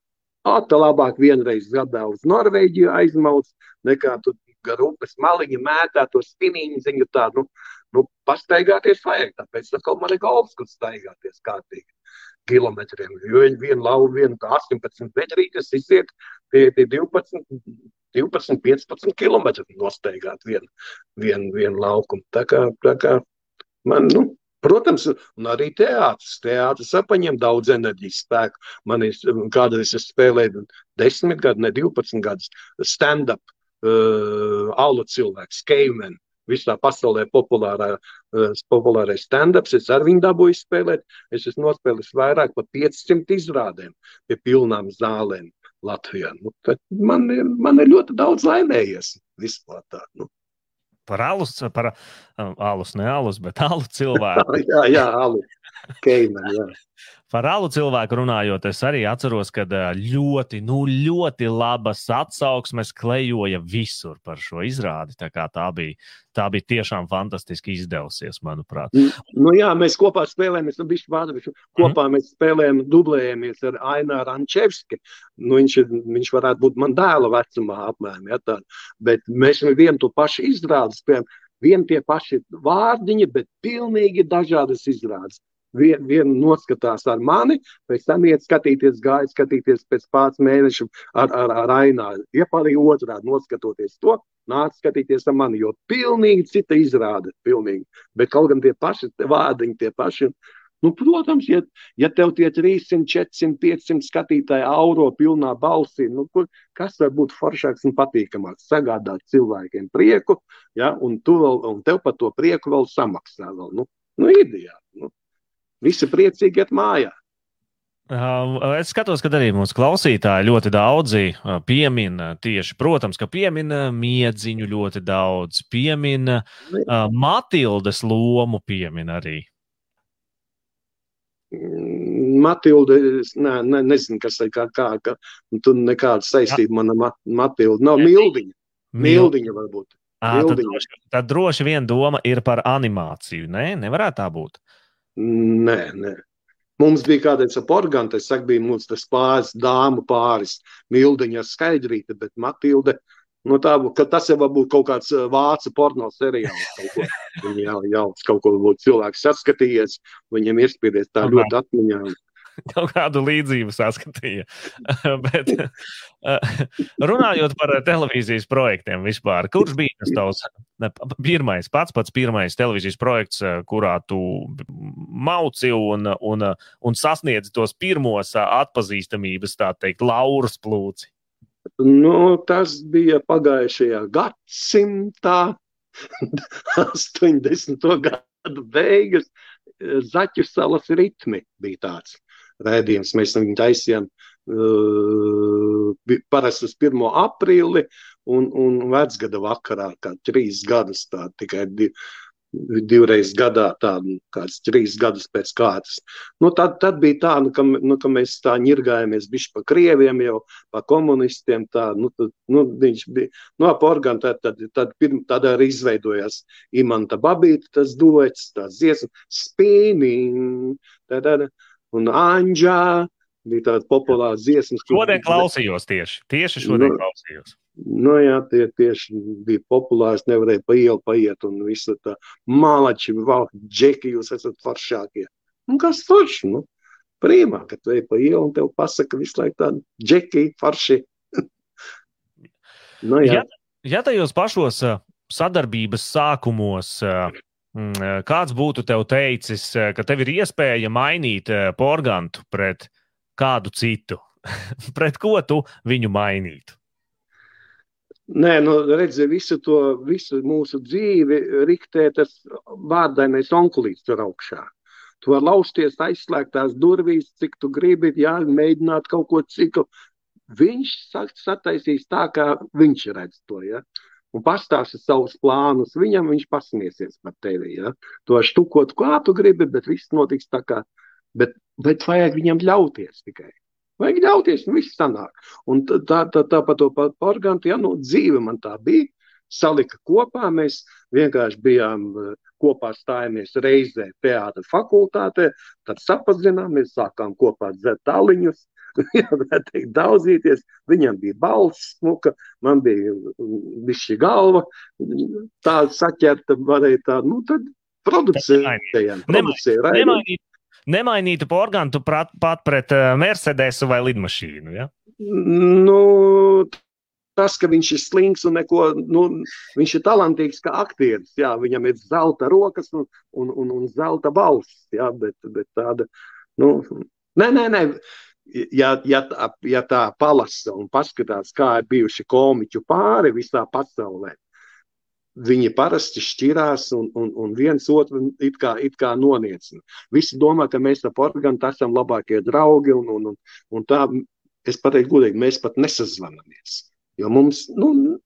Tā labāk vienreiz gadā uz Norvēģiju aizmauc, nekā tu gar upes maliņu mētā to spinīņu ziņu tādu. Nu, nu, pastaigāties vajag, tāpēc atkal man ir galvas, kur staigāties kārtīgi kilometriem. Jo viņi vienu lauvu, vienu 18 metrītes iziet pie, pie 12, 12, 15 km nostaigāt vienu, vienu, vienu laukumu. Tā kā, tā kā man, nu, Protams, un arī teātris. Teātris paņem daudz enerģijas spēku. Man ir kādreiz es spēlēju 10 gadus, ne 12 gadus stand-up, uh, alu cilvēks, caveman. Visā pasaulē populārā, uh, populārais stand-ups. Es ar viņu dabūju spēlēt. Es esmu nospēlējis vairāk par 500 izrādēm pie pilnām zālēm Latvijā. Nu, man, ir, man ir ļoti daudz laimējies vispār tā. Nu. Par alus, par um, alus, ne alus, bet alu cilvēku. jā, jā, alu. Jā. Par alu cilvēku runājot, es arī atceros, ka ļoti, nu, ļoti labas atsauksmes klejoja visur par šo izrādi. Tā, tā, bija, tā bija tiešām fantastiski izdevusies, manuprāt. Nu, jā, mēs kopā spēlējamies, nu, bišķi vārdu, kopā mm. mēs spēlējam, dublējamies ar Ainu Rančevski. Nu, viņš, viņš varētu būt man dēla vecumā apmēram, ja tā. Bet mēs vienu to pašu izrādi spēlējam. Vien tie paši vārdiņi, bet pilnīgi dažādas izrādes. Vienu vien noskatās ar mani, pēc tam iet skatīties, gāja skatīties pēc pāris mēnešiem ar, ar, ar Aināru. Iepārī otrādi noskatoties to, nāc skatīties ar mani, jo pilnīgi cita izrāde, pilnīgi. Bet kaut gan tie paši vārdiņi, tie paši. Nu, protams, ja, ja tev tie 300, 400, 500 skatītāji auro pilnā balsī, nu, kur, kas var būt foršāks un patīkamāks? Sagādāt cilvēkiem prieku, ja, un, vēl, un tev par to prieku vēl samaksā. Vēl, nu, nu, ideāli. Nu. Visi priecīgi iet mājā. Es skatos, ka arī mūsu klausītāji ļoti daudzi piemina tieši, protams, ka piemina miedziņu ļoti daudz, piemina Matildes lomu, piemina arī. Matilde, es ne, ne, nezinu, kas ir kā, kā, kā tur nekāda saistība mana mat, Matilde. Nav Mildiņa. Mildiņa varbūt. À, tad, droši, tad droši vien doma ir par animāciju. Nē, ne? nevarētu tā būt. Nē, nē. Mums bija kādreiz ap organu, tas saka, bija mums tas pāris dāmu pāris, Mildiņa skaidrīte, bet Matilde, nu tā, ka tas jau būtu kaut kāds vācu porno seriāls. Viņa jau, jau kaut ko būtu cilvēks saskatījies, viņam ir spīdies tā ļoti atmiņā. kaut kādu līdzību saskatīja. Bet, runājot par televīzijas projektiem vispār, kurš bija tas tavs pirmais, pats pats pirmais televīzijas projekts, kurā tu mauci un, un, un sasniedzi tos pirmos atpazīstamības, tā teikt, laurus plūci? Nu, tas bija pagājušajā gadsimtā, 80. gadu beigas. Zaķu salas ritmi bija tāds rēdījums. Mēs viņu taisījām uh, parasti uz 1. aprīli un, un vecgada vakarā, kā trīs gadus, tā tikai divi divreiz gadā, tādu kāds trīs gadus pēc kārtas. Nu, tad, tad bija tā, nu, ka, nu, ka mēs tā ņirgājāmies bišķi pa krieviem jau, pa komunistiem, tā, nu, tad, nu, viņš bija, nu, ap organu, tad, tad, tad, pirm, tad arī izveidojās Imanta Babīta, tas duets, tās dziesmas, spīning, tad, tad, un Anģā. Bija tāda populāra dziesma. Šodien klausījos tieši. Tieši šodien nu, klausījos. Nu, jā, tie tieši bija populāri. Es nevarēju pa ielu paiet, un viss tā malači, valk, džeki, jūs esat foršākie. Nu, kas forši? Nu, prīmā, ka tu ej pa ielu un tev pasaka visu laiku tādu džeki, forši. nu, jā. Ja, ja tajos pašos sadarbības sākumos eh, kāds būtu tev teicis, eh, ka tev ir iespēja mainīt eh, porgantu pret kādu citu? pret ko tu viņu mainītu? Nē, nu, redziet, visu to, visu mūsu dzīvi riktē tas vārdainais onkulīts tur augšā. Tu vari lausties aizslēgtās durvīs, cik tu gribi, jā, mēģināt kaut ko citu. Viņš sataisīs tā, kā viņš redz to. Ja? Un pastāsti savus plānus viņam, viņš pasmiesies par tevi. Ja? To štukot, kā tu gribi, bet viss notiks tā kā. Bet, bet vajag viņam ļauties tikai. Vajag ļauties, un viss sanāk. Un tā, tā, tā pa to orgānu, ja nu dzīve man tā bija, salika kopā, mēs vienkārši bijām kopā stājāmies reizē teātra fakultātē, tad sapazināmies, sākām kopā dzert tāliņus, teikt, daudzīties. Viņam bija balss, smuka, man bija višķi galva, tāda saķerta, varēja tā, nu tad producējām. Nemainīt, nemainītu porgantu pat, pat pret uh, Mercedesu vai lidmašīnu, ja? Nu, tas, ka viņš ir slings un neko, nu, viņš ir talantīgs kā aktieris. Jā, viņam ir zelta rokas un, un, un, un zelta balss. Jā, bet, bet tāda, nu, nē, nē, nē ja, ja, tā, ja tā palasa un paskatās, kā ir bijuši komiķu pāri visā pasaulē, viņi parasti šķirās un, un, un viens otru it kā, it kā noniecina. Visi domā, ka mēs ar Portugali esam labākie draugi, un, un, un, un tā, es pateiktu godīgi, mēs pat nesazvanamies. Jo mums nu,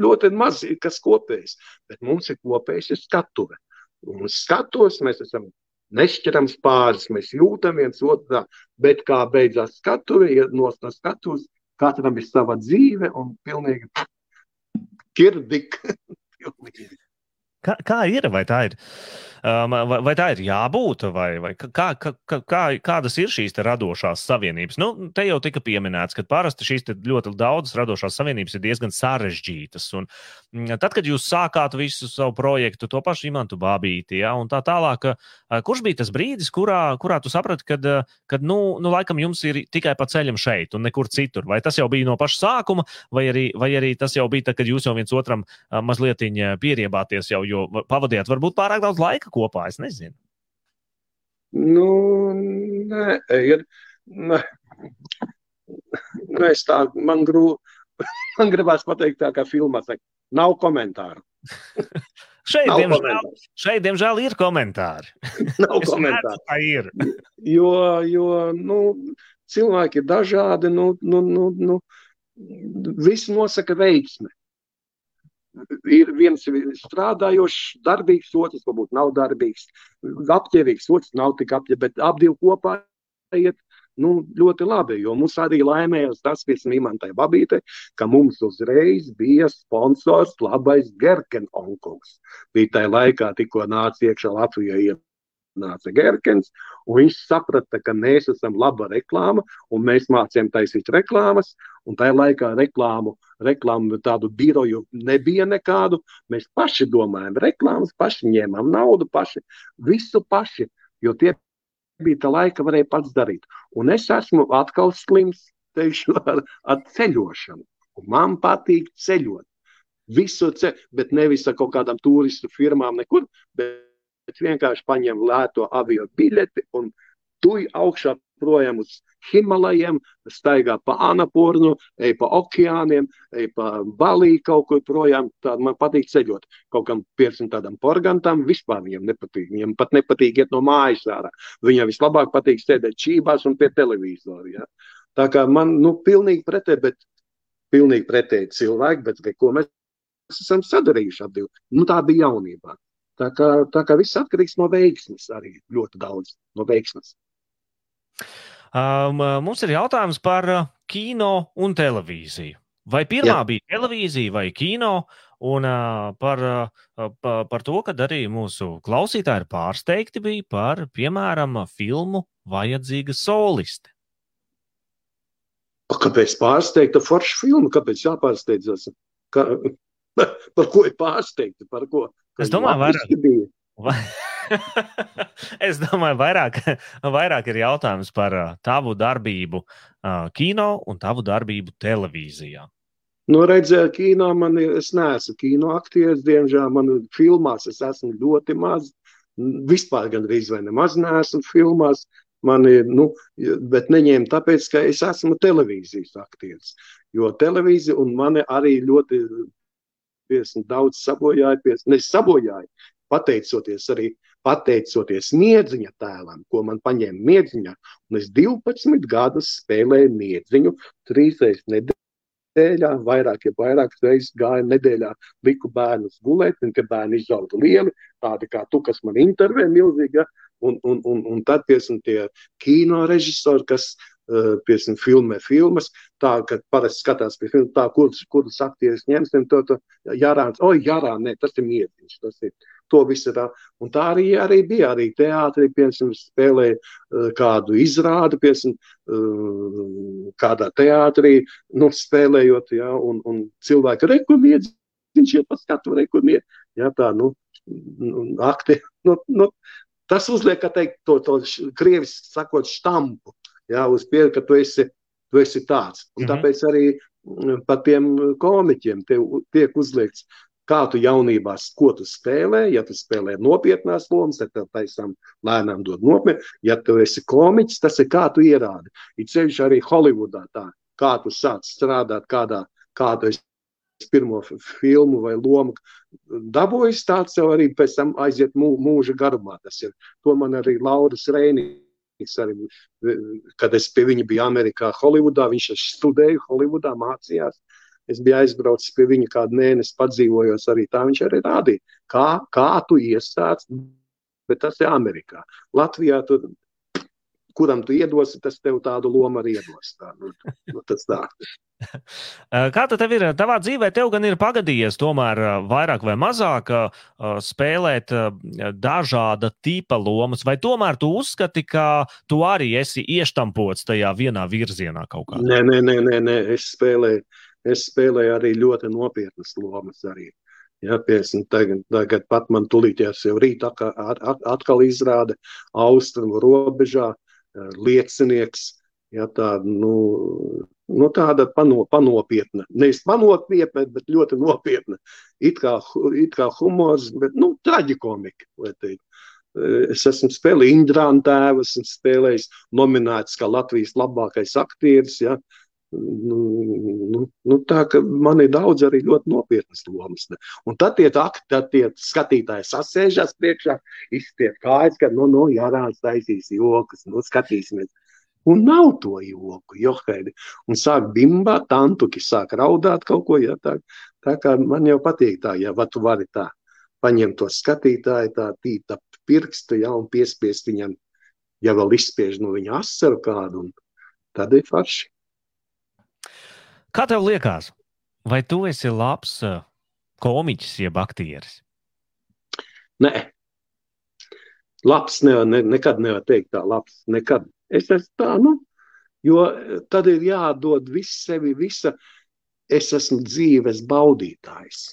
ļoti maz ir kas kopējs, bet mums ir kopējs skatuve. Un skatos mēs esam nešķirams pāris, mēs jūtam viens otru, bet kā beidzās skatuve, ja no skatuves katram ir sava dzīve un pilnīgi kirdik. Kā, kā ir? Vai tā ir? Um, vai, vai tā ir jābūt, vai, vai kā, kā, kā, kādas ir šīs radošās savienības? Nu, te jau tika pieminēts, ka parasti šīs ļoti daudzas radošās savienības ir diezgan sarežģītas. Un, mm, tad, kad jūs sākāt visu savu projektu, to pašu imantu bābīti, ja, un tā tālāk, kurš bija tas brīdis, kurā, kurā tu saprati, ka, kad, nu, nu, laikam jums ir tikai pa ceļam šeit un nekur citur? Vai tas jau bija no paša sākuma, vai arī, vai arī tas jau bija tad, kad jūs jau viens otram mazliet pieriebāties jau? Jo pavadījāt varbūt pārāk daudz laika kopā. Es nezinu. Nu, nē, ir. Nē. Nu, es tā, man, grū, man gribās pateikt, tā kā filmā, saka, nav komentāru. šeit, nav diemžēl, komentāru. šeit, diemžēl, ir komentāri. Nav komentāru. Tā ir. jo, jo nu, cilvēki ir dažādi. Nu, nu, nu, nu, visi nosaka veiksmi ir viens strādājošs, darbīgs, otrs varbūt nav darbīgs, apģērbīgs, otrs nav tik apģērbīgs, bet divi kopā iet nu, ļoti labi. Jo mums arī laimējās tas, kas Mimantai Babītei, ka mums uzreiz bija sponsors labais Gerken onkulis. Bija tajā laikā tikko nāca iekšā Latvijā nāca Gerkens, un viņš saprata, ka mēs esam laba reklāma, un mēs mācījām taisīt reklāmas, un tajā laikā reklāmu, reklāmu tādu biroju nebija nekādu. Mēs paši domājam, reklāmas paši ņēmām naudu, paši, visu paši, jo tie bija tā laika, varēja pats darīt. Un es esmu atkal slims, teikšu, ar, ar ceļošanu. Un man patīk ceļot. Visu ceļu, bet nevis ar kaut kādām turistu firmām, nekur, bet vienkārši paņem lēto avio biļeti un tuj augšā projām uz Himalajiem, staigā pa Anapurnu, ej pa okeāniem, ej pa Balī kaut kur projām. Tā man patīk ceļot. Kaut kam pieciem tādam porgantam vispār viņam nepatīk. Viņam pat nepatīk iet no mājas ārā. Viņam vislabāk patīk sēdēt čībās un pie televizora. Ja? Tā kā man, nu, pilnīgi pretēji, bet pilnīgi pretēji cilvēki, bet ko mēs esam sadarījuši ap divu. Nu, tā bija jaunībā. Tā kā, tā kā viss atkarīgs no veiksmes, arī ļoti daudz no veiksmes. Um, mums ir jautājums par uh, kino un televīziju. Vai pirmā Jā. bija televīzija vai kino? Un uh, par, uh, par, par to, ka arī mūsu klausītāji ir pārsteigti bija par, piemēram, filmu Vajadzīga soliste. Kāpēc pārsteigta forša filma? Kāpēc jāpārsteidzas? Ka, par ko ir pārsteigta? Par ko? Es domāju, vairāk. Vai... es domāju, vairāk, vairāk ir jautājums par tavu darbību kino un tavu darbību televīzijā. Nu, redzēju, kino man ir, es neesmu kino aktieris, diemžēl man filmās es esmu ļoti maz. Vispār gandrīz vai nemaz neesmu filmās. Man ir, nu, bet neņēmu tāpēc, ka es esmu televīzijas aktieris. Jo televīzija un mani arī ļoti daudz sabojāja, piesni, ne sabojāja, pateicoties arī pateicoties miedziņa tēlam, ko man paņēma miedziņā. Un es 12 gadus spēlēju miedziņu, trīs reizes nedēļā, vairāk, ja vairākas reizes gāju nedēļā, liku bērnus gulēt, un kad bērni izauga lieli, tādi kā tu, kas man intervē milzīgi, ja? un, un, un, un tad, piemēram, tie kino režisori, kas Eh, piemēram, filmē filmas, tā, kad parasti skatās pie filmas, tā, kurus, kurus aktierus ņemsim, to, to jārāns, oi, jārā, nē, tas ir mietiņš, tas ir, to visu tā. Un tā arī, arī bija, arī teātrī, piemēram, spēlēja uh, kādu izrādu, piemēram, uh, kādā teātrī, nu, spēlējot, ja, un, un cilvēki rekumiedz, viņš iet pa skatu rekumiedz, ja, tā, nu, akti, nu, nu, tas uzliek, kā teikt, to, to krievis sakot štampu, jā, uz pieredzi, ka tu esi, tu esi tāds. Un mm -hmm. Tāpēc arī mm, par tiem komiķiem tiek uzlikts, kā tu jaunībā, ko tu spēlē. Ja tu spēlē nopietnās lomas, tad tev taisām lēnām dod nopietni. Ja tu esi komiķis, tas ir kā tu ierādi. Ir ceļš arī Holivudā tā, kā tu sāc strādāt kādā, kādā pirmo filmu vai lomu dabūjis, tāds jau arī pēc tam aiziet mūža garumā. Tas ir. To man arī Lauris Reinīs Arī, kad es pie viņa biju Amerikā, Holivudā, viņš studēja Holivudā, mācījās. Es biju aizbraucis pie viņa kādu mēnesi, padzīvojos arī tā. Viņš arī rādīja, kā, kā tu iestāts, bet tas ir Amerikā. Latvijā tur kuram tu iedosi, tas tev tādu lomu arī iedos. Tā, nu, nu, tas tā. Kā tev ir? Tavā dzīvē tev gan ir pagadījies tomēr vairāk vai mazāk spēlēt dažāda tipa lomas, vai tomēr tu uzskati, ka tu arī esi ieštampots tajā vienā virzienā kaut kādā? Nē, nē, nē, nē, nē. Es, spēlēju, es spēlēju arī ļoti nopietnas lomas. Arī. Ja, piesam, tagad, tagad pat man tulīties jau rīt atkal, izrāda austrumu robežā liecinieks. Ja, tā, nu, nu, tāda pano, panopietna, nevis panopietna, bet ļoti nopietna. It kā, it kā humors, bet nu, traģikomika. Es esmu spēlējis Indrāna tēvu, esmu spēlējis nominēts kā Latvijas labākais aktieris. Ja. Nu, nu, nu, tā ka man ir daudz arī ļoti nopietnas lomas. Ne? Un tad tie, tad tie skatītāji sasēžas priekšā, izstiep kājas, ka, nu, nu jārāds taisīs jokas, nu, skatīsimies. Un nav to joku, johaidi. Un sāk bimbāt, tantuki sāk raudāt kaut ko, ja tā, tā kā man jau patīk tā, ja va tu vari tā paņemt to skatītāju, tā tīta pirkstu, ja, un piespiest viņam, ja vēl izspiež no viņa asaru kādu, un tad ir farši. Kā tev liekas, vai tu esi labs komiķis, jeb aktieris? Nē, labs nevar, ne, nekad nevar teikt tā labs, nekad. Es esmu tā, nu, jo tad ir jādod viss sevi, visa, es esmu dzīves baudītājs.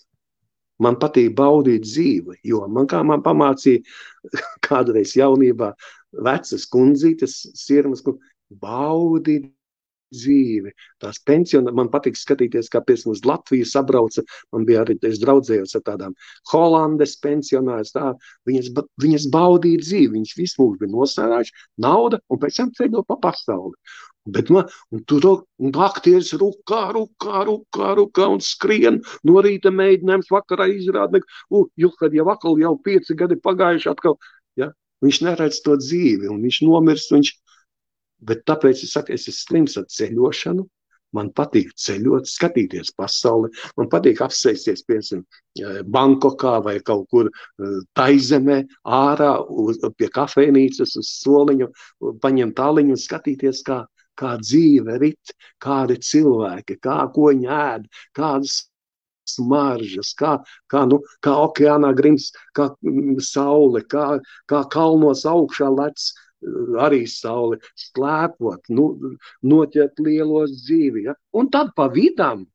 Man patīk baudīt dzīvi, jo man kā man pamācīja kādreiz jaunībā vecas kundzītes, sirmas, baudīt dzīvi. Tās pensionāri, man patīk skatīties, kā pēc mums Latvija sabrauca. Man bija arī, draudzējos ar tādām Holandes pensionāriem. Tā, viņas, viņas baudīja dzīvi, viņas visu mūžu bija nosērājuši nauda un pēc tam ceļo pa pasauli. Bet man, tur un aktieris rukā, rukā, rukā, rukā un skrien no rīta mēģinājums vakarā izrādīt, kad jau atkal jau pieci gadi pagājuši atkal, ja, viņš neredz to dzīvi un viņš nomirst, viņš, Bet tāpēc es saku, es esmu slims ar ceļošanu. Man patīk ceļot, skatīties pasauli. Man patīk apsēsties, piemēram, Bankokā vai kaut kur e, taizemē, ārā, uz, pie kafejnīcas, uz soliņa, paņemt tāliņu un skatīties, kā, kā dzīve rit, kādi cilvēki, kā ko viņi ēd, kādas smaržas, kā, kā, nu, kā okeānā grims, kā mm, saule, kā, kā kalnos augšā lec arī sauli slēpot, nu, noķert lielos dzīvi. Ja? Un tad pa vidam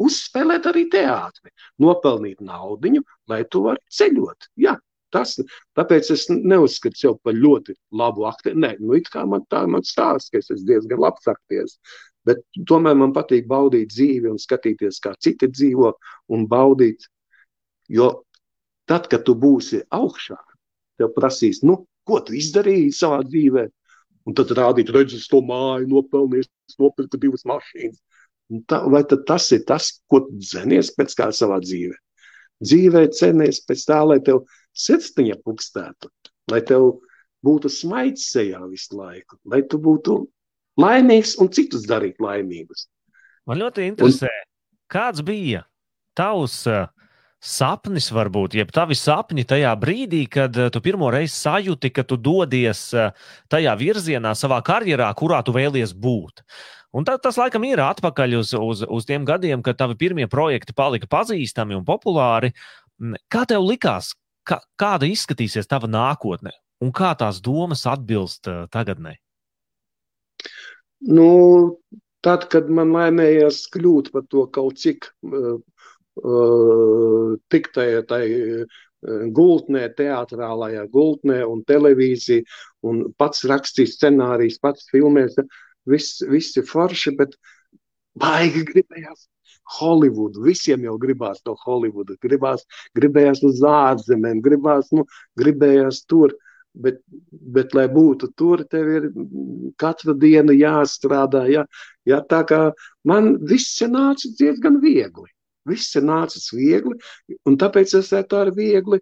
uzspēlēt arī teātri, nopelnīt naudu, lai tu varētu ceļot. Ja? Tas, tāpēc es neuzskatu sevi par ļoti labu aktieru. Nē, nu, it kā man tā man stāsta, ka es esmu diezgan labs aktieris. Bet tomēr man patīk baudīt dzīvi un skatīties, kā citi dzīvo un baudīt. Jo tad, kad tu būsi augšā, tev prasīs, nu, ko tu izdarīji savā dzīvē. Un tad rādīt, redzes to māju, nopelnījis, nopirka divas mašīnas. Tā, vai tas ir tas, ko tu dzenies pēc kā savā dzīvē? Dzīvē cenies pēc tā, lai tev sirsniņa pukstētu, lai tev būtu smaids sejā visu laiku, lai tu būtu laimīgs un citus darīt laimīgus. Man ļoti interesē, un, kāds bija tavs sapnis, varbūt, jeb tavi sapņi tajā brīdī, kad uh, tu pirmo reizi sajūti, ka tu dodies uh, tajā virzienā savā karjerā, kurā tu vēlies būt. Un tā, tas, laikam, ir atpakaļ uz, uz, uz tiem gadiem, kad tavi pirmie projekti palika pazīstami un populāri. Mm, kā tev likās, kā, kāda izskatīsies tava nākotne un kā tās domas atbilst uh, tagadnē? Nu, tad, kad man laimējās kļūt par to kaut cik tik tajā, tajā gultnē, teātrālajā gultnē un televīzija, un pats rakstīs scenārijus, pats filmēs. Viss, viss ir forši, bet baigi gribējās Holivudu. Visiem jau gribās to Holivudu. Gribās, gribējās uz ārzemēm, gribās, nu, gribējās tur. Bet, bet, lai būtu tur, tev ir katru dienu jāstrādā. Jā, jā, tā kā man viss nāca diezgan viegli. Viss ir nācis viegli, un tāpēc es tā ar viegli,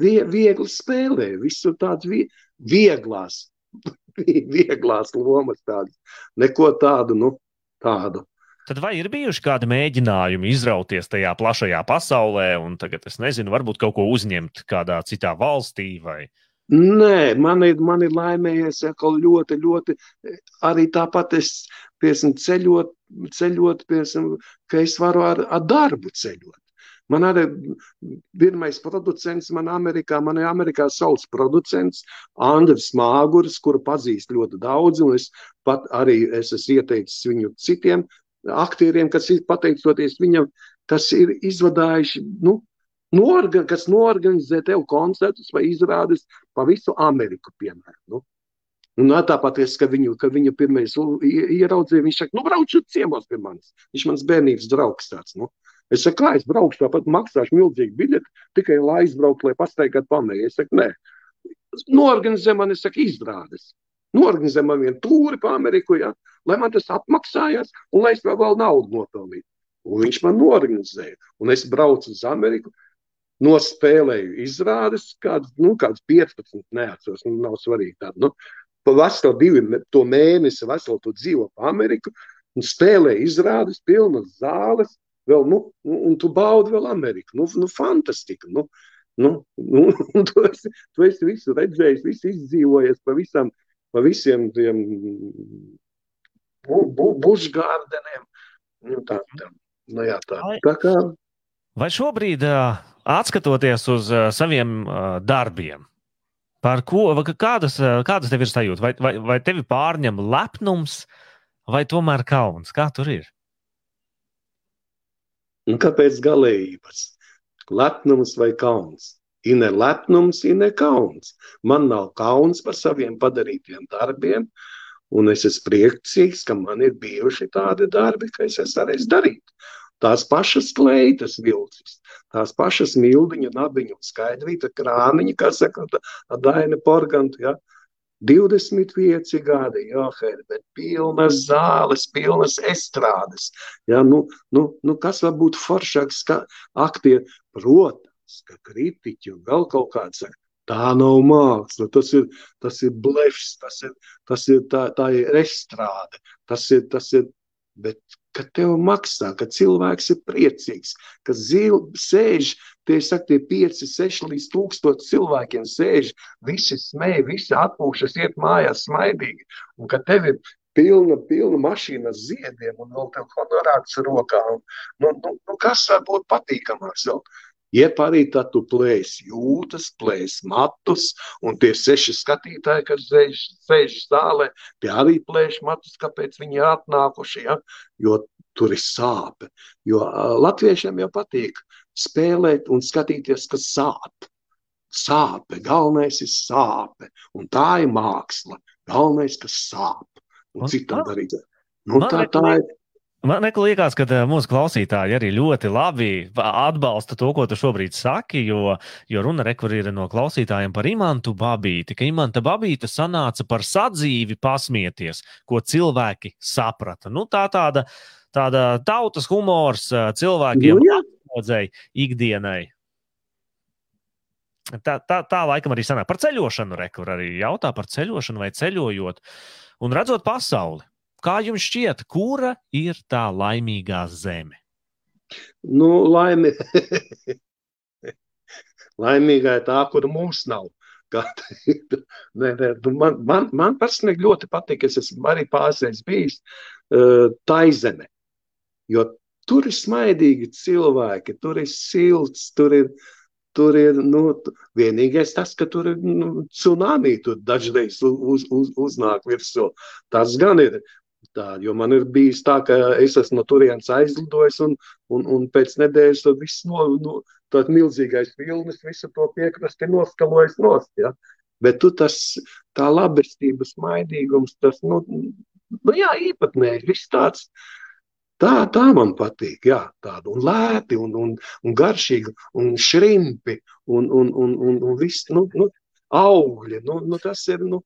vie, viegli spēlēju. Viss ir tāds vie, vieglās, vieglās lomas tādas. Neko tādu, nu, tādu. Tad vai ir bijuši kādi mēģinājumi izrauties tajā plašajā pasaulē, un tagad es nezinu, varbūt kaut ko uzņemt kādā citā valstī vai? Nē, man ir, man ir laimējies ļoti, ļoti. Arī tāpat es piesam, ceļot, ceļot piesam, ka es varu ar, ar darbu ceļot. Man arī pirmais producents, man Amerikā, man ir Amerikā savs producents, Andris Māguris, kuru pazīst ļoti daudz, un es pat arī es esmu ieteicis viņu citiem aktieriem, kas ir pateicoties viņam, kas ir izvadājuši, nu, norga, kas norganizē tev koncertus vai izrādes pa visu Ameriku, piemēram. Nu. Un tāpat, ka viņu, ka viņu pirmais ieraudzīja, viņš saka, nu, brauc ciemos pie manis. Viņš mans bērnības draugs tāds. Nu. Es saku, kā es braukšu, tāpat maksāšu milzīgu biļeti, tikai lai aizbrauktu, lai pastaigātu pamēģinājumu. Es saku, nē, norganizē man, es saku, izrādes. Norganizē man vienu tūri pa Ameriku, ja, lai man tas apmaksājās un lai es vēl naudu nopelnītu. Un viņš man norganizēja. Un es braucu uz Ameriku, nospēlēju izrādes, kādas nu, 15, neatceros, nu, nav svarīgi. Tāda, nu, pa veselu divu to mēnesi, veselu to dzīvo pa Ameriku, un spēlēju izrādes, pilnas zāles, vēl, nu, un tu baudi vēl Ameriku. Nu, nu fantastika. Nu, nu, nu, tu, esi, tu esi visu redzējis, visu izdzīvojies pa, visam, pa visiem tiem bu, bu, bušgārdeniem. Nu, tā, tā, nu, jā, tā. tā kā... Vai šobrīd atskatoties uz saviem darbiem, Par ko, kādas, kādas tev ir sajūta? Vai, vai, vai tevi pārņem lepnums, vai tomēr kauns? Kā tur ir? Un kāpēc galējības? Lepnums vai kauns? Ir ne lepnums, ir ne kauns. Man nav kauns par saviem padarītiem darbiem, un es esmu priecīgs, ka man ir bijuši tādi darbi, ka es esmu varējis darīt. Tās pašas kleitas vilcis, tās pašas mildiņa, nabiņu, skaidrīta krāniņa, kā saka Daina Porganta, ja? 25 gadi, jā, Herbert, pilnas zāles, pilnas estrādes. Ja, nu, nu, nu, kas var būt foršāks kā aktieri? Protams, ka kritiķi un vēl kaut kāds saka, tā nav māksla, tas ir, tas ir blefs, tas ir, tas ir tā, tā ir estrāde, tas ir, tas ir, bet ka tev maksā, ka cilvēks ir priecīgs, ka zil, sēž, tie saka, tie 5, 6 līdz 1000 cilvēkiem sēž, visi smēja, visi atpūšas, iet mājās smaidīgi, un ka tev ir pilna, pilna mašīna ar ziediem un vēl tev honorāts rokā. Un, nu, nu, nu, kas var būt patīkamāks? Vēl? Jeb arī tad tu plēsi jūtas, plēsi matus, un tie seši skatītāji, kas sēž, sēž zālē, tie arī plēš matus, kāpēc viņi atnākuši, ja? jo tur ir sāpe. Jo latviešiem jau patīk spēlēt un skatīties, kas sāp. Sāpe, galvenais ir sāpe, un tā ir māksla. Galvenais, kas sāp, un citam darīt. Nu, tā, tā ir Man liekas, ka eh, mūsu klausītāji arī ļoti labi atbalsta to, ko tu šobrīd saki, jo, jo runa ir no klausītājiem par imantu babīti, ka imanta babīta sanāca par sadzīvi pasmieties, ko cilvēki saprata. Nu, tā tāda, tāda tautas humors eh, cilvēkiem nu, atmodzēja ikdienai. Tā, tā, tā laikam arī sanāk par ceļošanu, rekur arī jautā par ceļošanu vai ceļojot un redzot pasauli. Kā jums šķiet, kura ir tā laimīgā zeme? Nu, laimi... Laimīgā ir tā, kur mums nav. Nē, nē, nu, man, man, man personīgi ļoti patīk, es esmu arī pārsteigts bijis uh, Taizeme. Jo tur ir smaidīgi cilvēki, tur ir silts, tur ir, tur ir nu, vienīgais tas, ka tur ir nu, tsunami, tur dažreiz uz, uz, uznāk virsū. Tas gan ir, Tā, jo man ir bijis tā, ka es esmu no turienes aizlidojis, un, un, un pēc nedēļas tas viss no, no tāds milzīgais vilnis, visu to piekrasti noskalojis nost. Ja? Bet tu tas, tā labestības maidīgums, tas, nu, nu jā, īpatnēji, viss tāds. Tā, tā man patīk, jā, tāda un lēti, un, un, un garšīgi, un šrimpi, un, un, un, un, un viss, nu, nu, augļi, nu, nu tas ir, nu,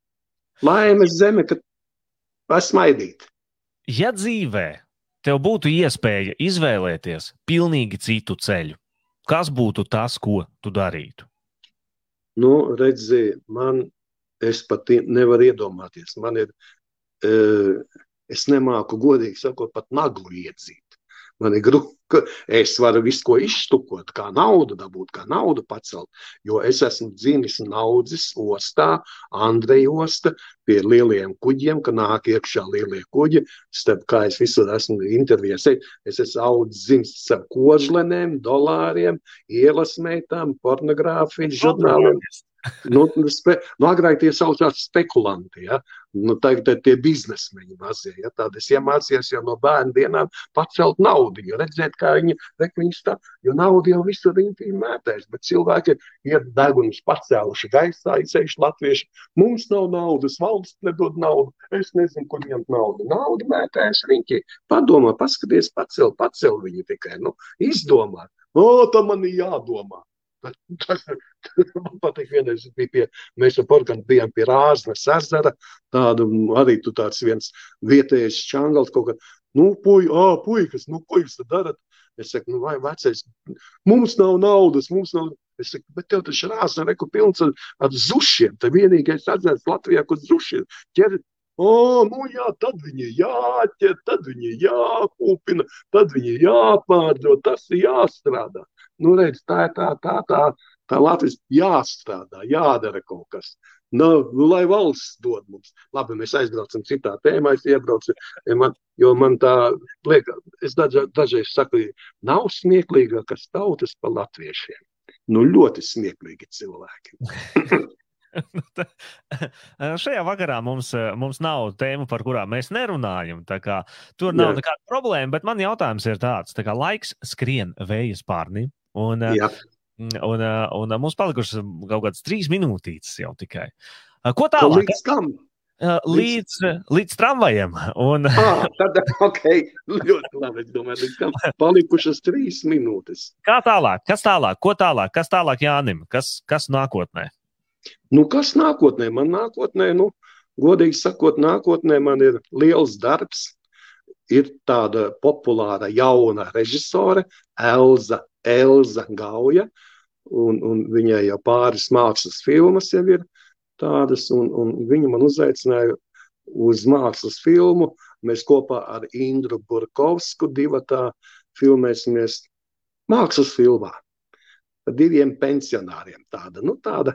laimes zeme, kad pasmaidīt. Ja dzīvē tev būtu iespēja izvēlēties pilnīgi citu ceļu, kas būtu tas, ko tu darītu? Nu, redziet, man es pat nevaru iedomāties. Man ir, e, es nemāku godīgi sakot, pat naglu iedzīt. Man ir grūti, es varu visu ko izštukot, kā naudu dabūt, kā naudu pacelt. Jo es esmu dzimis un audzis ostā, Andreja osta, pie lieliem kuģiem, ka nāk iekšā lielie kuģi. Starp kā es visur esmu intervijās, es esmu audzis ar kožlenēm, dolāriem, ielas meitām, pornogrāfijas žurnāliem. Nu, spe, nu, agrāk tie saucās spekulanti, ja? nu, tagad tie biznesmeņi mazie. Ja? Tādi es iemācījos jau no bērnu dienām pacelt naudu, jo redzēt, kā viņi, re, viņi stā, jo naudu jau visur viņi mētēs, bet cilvēki ir degunus pacēluši gaisā, izsējuši latvieši. Mums nav naudas, valsts nedod naudu, es nezinu, kur ņemt naudu. Naudu mētēs viņi. Padomā, paskaties, pacel, pacel viņi tikai, nu, izdomā. O, tam man ir jādomā. Tas, man patīk, vienreiz bija pie, mēs ar Porganu bijām pie Rāznas ezera, tādu arī tu tāds viens vietējais čangals kaut kā, nu, puj, ā, puikas, nu, ko jūs tad darat? Es saku, nu, vai vecais, mums nav naudas, mums nav, es saku, bet tev taču Rāzna reku pilns ar, ar zušiem, te vienīgais ezers Latvijā, kur zuši ķer, O, nu jā, tad viņi jāķer, tad viņi jākūpina, tad viņi jāpārdod, tas ir jāstrādā. Nu, redz, tā ir tā, tā, tā, tā Latvijas jāstrādā, jādara kaut kas. Nu, nu, lai valsts dod mums. Labi, mēs aizbraucam citā tēmā, es iebraucu, man, jo man tā liek, es daža, dažreiz saku, nav smieklīgākas tautas par latviešiem. Nu, ļoti smieklīgi cilvēki. Nu, šajā vakarā mums, mums nav tēma, par kurām mēs nerunājam. Tur nav Jā. nekāda problēma, bet man jautājums ir tāds: tā kā laiks skrien vējas pārnī. Un, Jā. un, un mums palikušas kaut kādas trīs minūtītes jau tikai. Ko tālāk? Līdz kam? Līdz, līdz tramvajam. Un... ah, tad, okay. ļoti labi. Es domāju, līdz tam palikušas trīs minūtes. Kā tālāk? Kas tālāk? Ko tālāk? Kas tālāk Jānim? Kas, kas nākotnē? Nu, kas nākotnē? Man nākotnē, nu, godīgi sakot, nākotnē man ir liels darbs. Ir tāda populāra jauna režisore, Elza, Elza Gauja, un, un viņai jau pāris mākslas filmas jau ir tādas, un, un viņa man uzaicināja uz mākslas filmu. Mēs kopā ar Indru Burkovsku divatā filmēsimies mākslas filmā par diviem pensionāriem. Tāda, nu, tāda,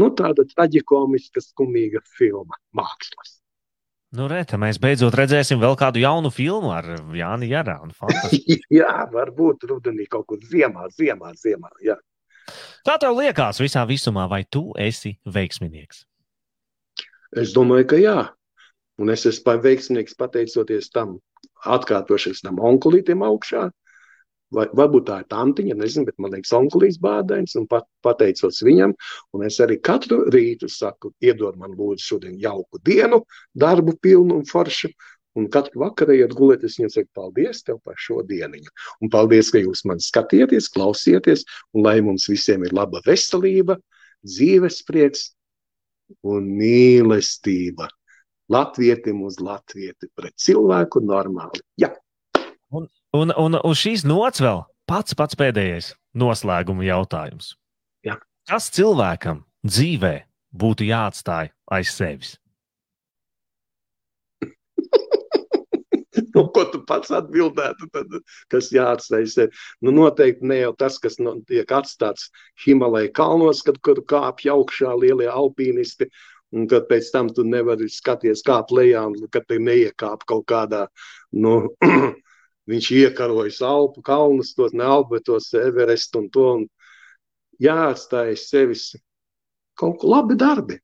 nu, tāda traģikomiska, skumīga filma mākslas. Nu, reta, mēs beidzot redzēsim vēl kādu jaunu filmu ar Jānu Jārānu. jā, varbūt rudenī kaut kur ziemā, ziemā, ziemā. Jā. Kā tev liekas visā visumā, vai tu esi veiksminieks? Es domāju, ka jā. Un es esmu veiksmīgs pateicoties tam, atkārtošies tam onkulītam augšā. Vai, varbūt tā ir tantiņa, nezinu, bet man liekas, onkulīs bādens, un pat, pateicos viņam, un es arī katru rītu saku, iedod man lūdzu šodien jauku dienu, darbu pilnu un foršu, Un katru vakaru, ejot gulēt, es viņiem saku, paldies tev par šo dienu. Un paldies, ka jūs man skatieties, klausieties, un lai mums visiem ir laba veselība, dzīves prieks un mīlestība. Latvietim uz latvieti pret cilvēku normāli. Jā. Un, un, un uz šīs nots vēl pats pats pēdējais noslēguma jautājums. Jā. Kas cilvēkam dzīvē būtu jāatstāj aiz sevis? nu, ko tu pats atbildētu, tad, kas jāatstāj. Nu, noteikti ne jau tas, kas nu, tiek atstāts Himalaya kalnos, kad kur kāpj augšā lielie alpīnisti. Un kad pēc tam tu nevari skatīties, kā plējā, kad te neiekāp kaut kādā, nu, viņš iekarojas Alpu kalnus, tos ne Alpu, bet tos Everest un to. Un jāatstāj sevis kaut ko labi darbi,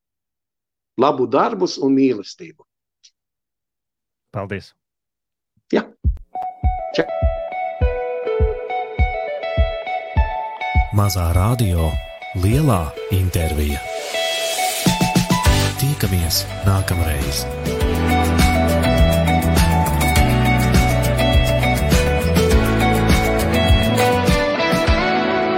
labu darbus un mīlestību. Paldies! Jā. Čak. Mazā radio, lielā intervija. Tikamies nākamreiz!